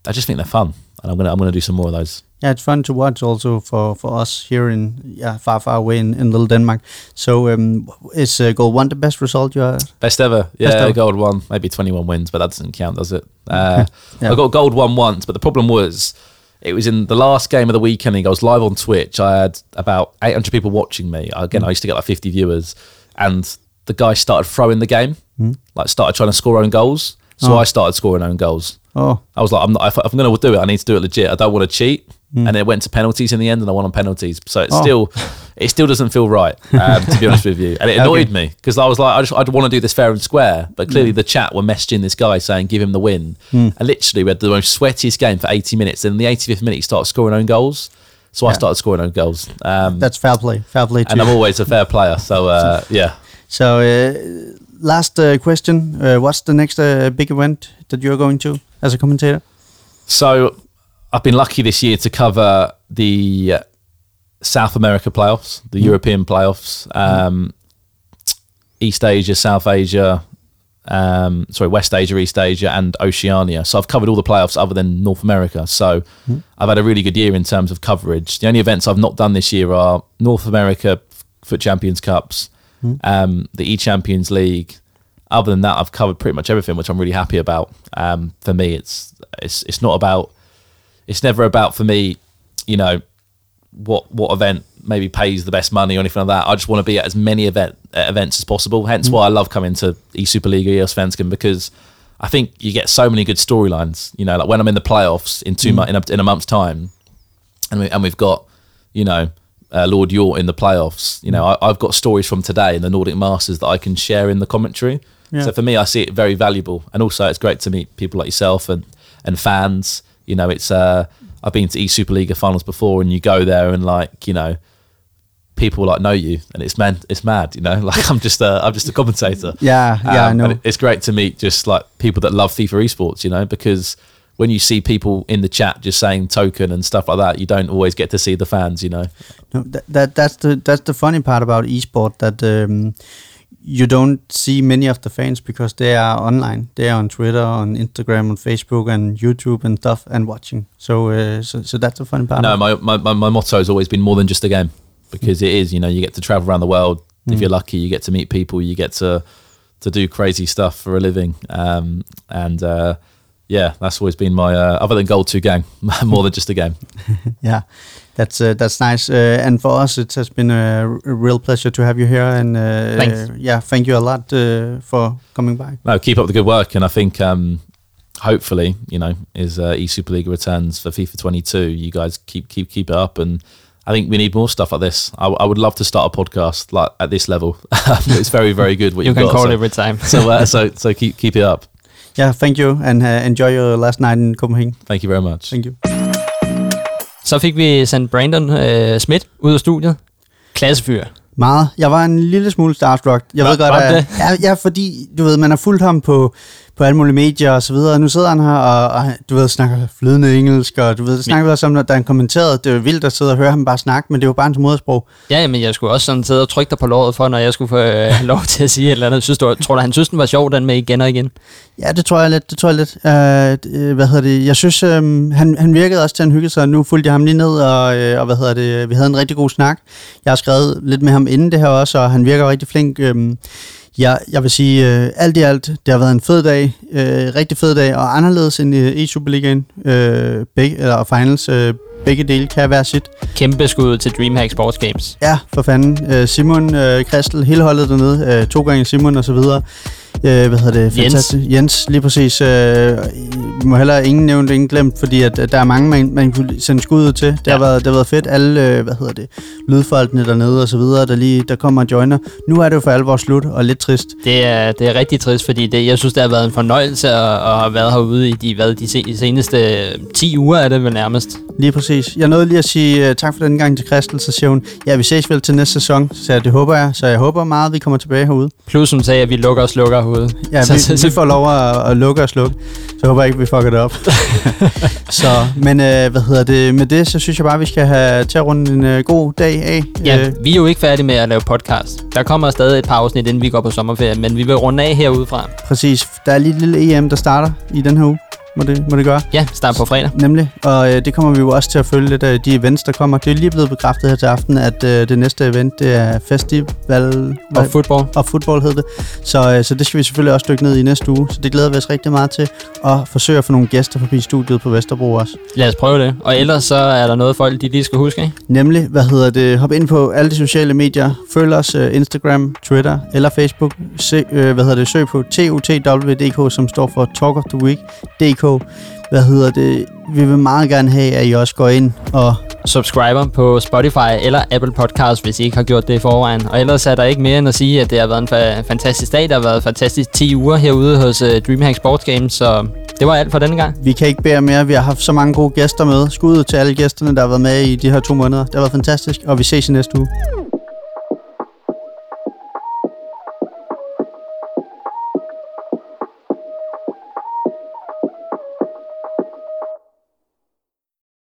I just think they're fun, and I'm gonna I'm gonna do some more of those. Yeah, it's fun to watch also for, for us here in yeah far far away in, in little Denmark. So um, is uh, goal one the best result you had? Best ever. Yeah, ever. gold one, maybe 21 wins, but that doesn't count, does it? Uh, Yeah. I got gold one once, but the problem was it was in the last game of the weekend. I was live on Twitch. I had about 800 people watching me. Again, I used to get like 50 viewers, and the guy started throwing the game, like started trying to score own goals. So Oh. I started scoring own goals. Oh, I was like, I'm not, if I'm going to do it, I need to do it legit. I don't want to cheat. And it went to penalties in the end, and I won on penalties. So it's Oh. still, it still doesn't feel right, um, to be honest with you. And it annoyed me because I was like, I just, I'd want to do this fair and square. But clearly, the chat were messaging this guy saying, give him the win. And literally, we had the most sweatiest game for 80 minutes. And in the 85th minute, he started scoring own goals. So I started scoring own goals. Um, that's fair play. Fair play to and. I'm always a fair player. So uh, yeah. So, uh, last uh, question: uh, What's the next uh, big event that you're going to as a commentator? So I've been lucky this year to cover the uh, South America playoffs, the European playoffs, um, East Asia, South Asia, um, sorry, West Asia, East Asia, and Oceania. So I've covered all the playoffs other than North America. So I've had a really good year in terms of coverage. The only events I've not done this year are North America Foot Champions Cups, um, the E Champions League. Other than that, I've covered pretty much everything, which I'm really happy about. Um, for me, it's it's it's not about it's never about for me, you know, what what event maybe pays the best money or anything like that. I just want to be at as many event at events as possible. Hence mm. why I love coming to E Superliga, Svensken because I think you get so many good storylines. You know, like when I'm in the playoffs in two mm. mo- in, a, in a month's time, and we, and we've got you know uh, Lord Yort in the playoffs. You know, mm. I, I've got stories from today in the Nordic Masters that I can share in the commentary. Yeah. So for me, I see it very valuable, and also it's great to meet people like yourself and and fans. You know, it's uh, I've been to E Superliga finals before, and you go there and like you know, people like know you, and it's man, it's mad, you know. Like I'm just a, I'm just a commentator. Yeah, yeah, I Um, know. and It's great to meet just like people that love FIFA esports, you know, because when you see people in the chat just saying token and stuff like that, you don't always get to see the fans, you know. No, that, that that's the that's the funny part about esports that um, you don't see many of the fans because they are online. They are on Twitter, on Instagram, on Facebook, and YouTube and stuff, and watching. So uh, so, so that's a fun part. No, my, my, my, my motto has always been more than just a game because it is, you know, you get to travel around the world. If Mm. you're lucky, you get to meet people, you get to to do crazy stuff for a living. Um, and uh, yeah, that's always been my, uh, other than Gold 2 gang, more than just a game. yeah, that's uh, that's nice. Uh, and for us, it has been a, r- a real pleasure to have you here. And uh, Thanks. yeah, thank you a lot uh, for coming by. No, keep up the good work. And I think um, hopefully, you know, is uh, E Superliga returns for FIFA 22, you guys keep keep keep it up. And I think we need more stuff like this. I, I would love to start a podcast like at this level. it's very very good what You you've can got. call so, every time. so uh, so so keep keep it up. Yeah, thank you, and uh, enjoy your last night in Copenhagen. Thank you very much. Thank you. Så fik vi sendt Brandon øh, Schmidt ud af studiet. Klassefyr. Meget. Jeg var en lille smule starstruck. Jeg Var- ved godt, var at, det? ja, ja, fordi du ved, man har fulgt ham på, på alle mulige medier og så videre. Nu sidder han her og, og du ved, snakker flydende engelsk, og du ved, snakker vi også om, når- da han kommenterede. Det var vildt at sidde og høre ham bare snakke, men det var bare hans modersprog. Ja, men jeg skulle også sådan sidde og trykke dig på låret for, når jeg skulle få øh, lov til at sige et eller andet. Synes du, tror du, han synes, den var sjov, den med igen og igen? Ja, det tror jeg lidt. Det tror jeg lidt. Uh, hvad hedder det? Jeg synes, um, han, han virkede også til, at han hyggede sig. Nu fulgte jeg ham lige ned, og, uh, og hvad hedder det? Vi havde en rigtig god snak. Jeg har skrevet lidt med ham inden det her også, og han virker rigtig flink. Um, Ja, jeg vil sige, øh, alt i alt, det har været en fed dag, øh, rigtig fed dag, og anderledes end øh, i Superligaen, øh, begge, eller finals, øh, begge dele kan være sit. Kæmpe skud til DreamHack Sports Games. Ja, for fanden. Øh, Simon, øh, Kristel, hele holdet dernede, øh, to gange Simon og så videre. Øh, hvad hedder det? Jens. Fantastisk. Jens, lige præcis. Øh, må heller ingen nævnt, ingen glemt, fordi at, at der er mange, man, man kunne sende skud ud til. Det, ja. har været, det har været fedt. Alle, øh, hvad hedder det, lydfolkene dernede og så videre, der lige der kommer og joiner. Nu er det jo for alvor slut, og lidt trist. Det er, det er rigtig trist, fordi det, jeg synes, det har været en fornøjelse at, at have været herude i de, hvad, de se- seneste 10 uger, er det vel nærmest. Lige præcis. Jeg nåede lige at sige uh, tak for den gang til Kristel, så siger hun, ja, vi ses vel til næste sæson, så det håber jeg. Så jeg håber meget, at vi kommer tilbage herude. Plus hun sagde, at vi lukker og slukker herude. Ja, Så- vi, så- vi får lov at, at lukke og slukke. Så håber jeg ikke, vi fucker det op. så, men øh, hvad hedder det? Med det, så synes jeg bare, vi skal have til at runde en øh, god dag af. Ja, Øh, vi er jo ikke færdige med at lave podcast. Der kommer stadig et par afsnit, inden vi går på sommerferie, men vi vil runde af herudefra. præcis. Der er lige et lille EM, der starter i den her uge. Må det, må det gøre? Ja, start på fredag. Nemlig. Og øh, det kommer vi jo også til at følge lidt af de events, der kommer. Det er lige blevet bekræftet her til aften, at øh, det næste event, det er festival... Og fodbold. og fodbold hed det. Så, øh, så det skal vi selvfølgelig også dykke ned i næste uge. Så det glæder vi os rigtig meget til. Og forsøge at få nogle gæster forbi studiet på Vesterbro også. Lad os prøve det. Og ellers så er der noget, folk de lige skal huske. Ikke? Nemlig, hvad hedder det, hop ind på alle de sociale medier, følg os uh, Instagram, Twitter eller Facebook, Se, uh, hvad hedder det, søg på TUTW.dk, som står for Talk of the Week, DK. Hvad hedder det, vi vil meget gerne have, at I også går ind og Subscriber på Spotify eller Apple Podcast, hvis I ikke har gjort det i forvejen. Og ellers er der ikke mere end at sige, at det har været en fa- fantastisk dag. Der har været fantastisk 10 uger herude hos uh, DreamHack Sports Games, så det var alt for denne gang. vi kan ikke bære mere. Vi har haft så mange gode gæster med. Skud ud til alle gæsterne, der har været med i de her to måneder. Det har været fantastisk, og vi ses i næste uge.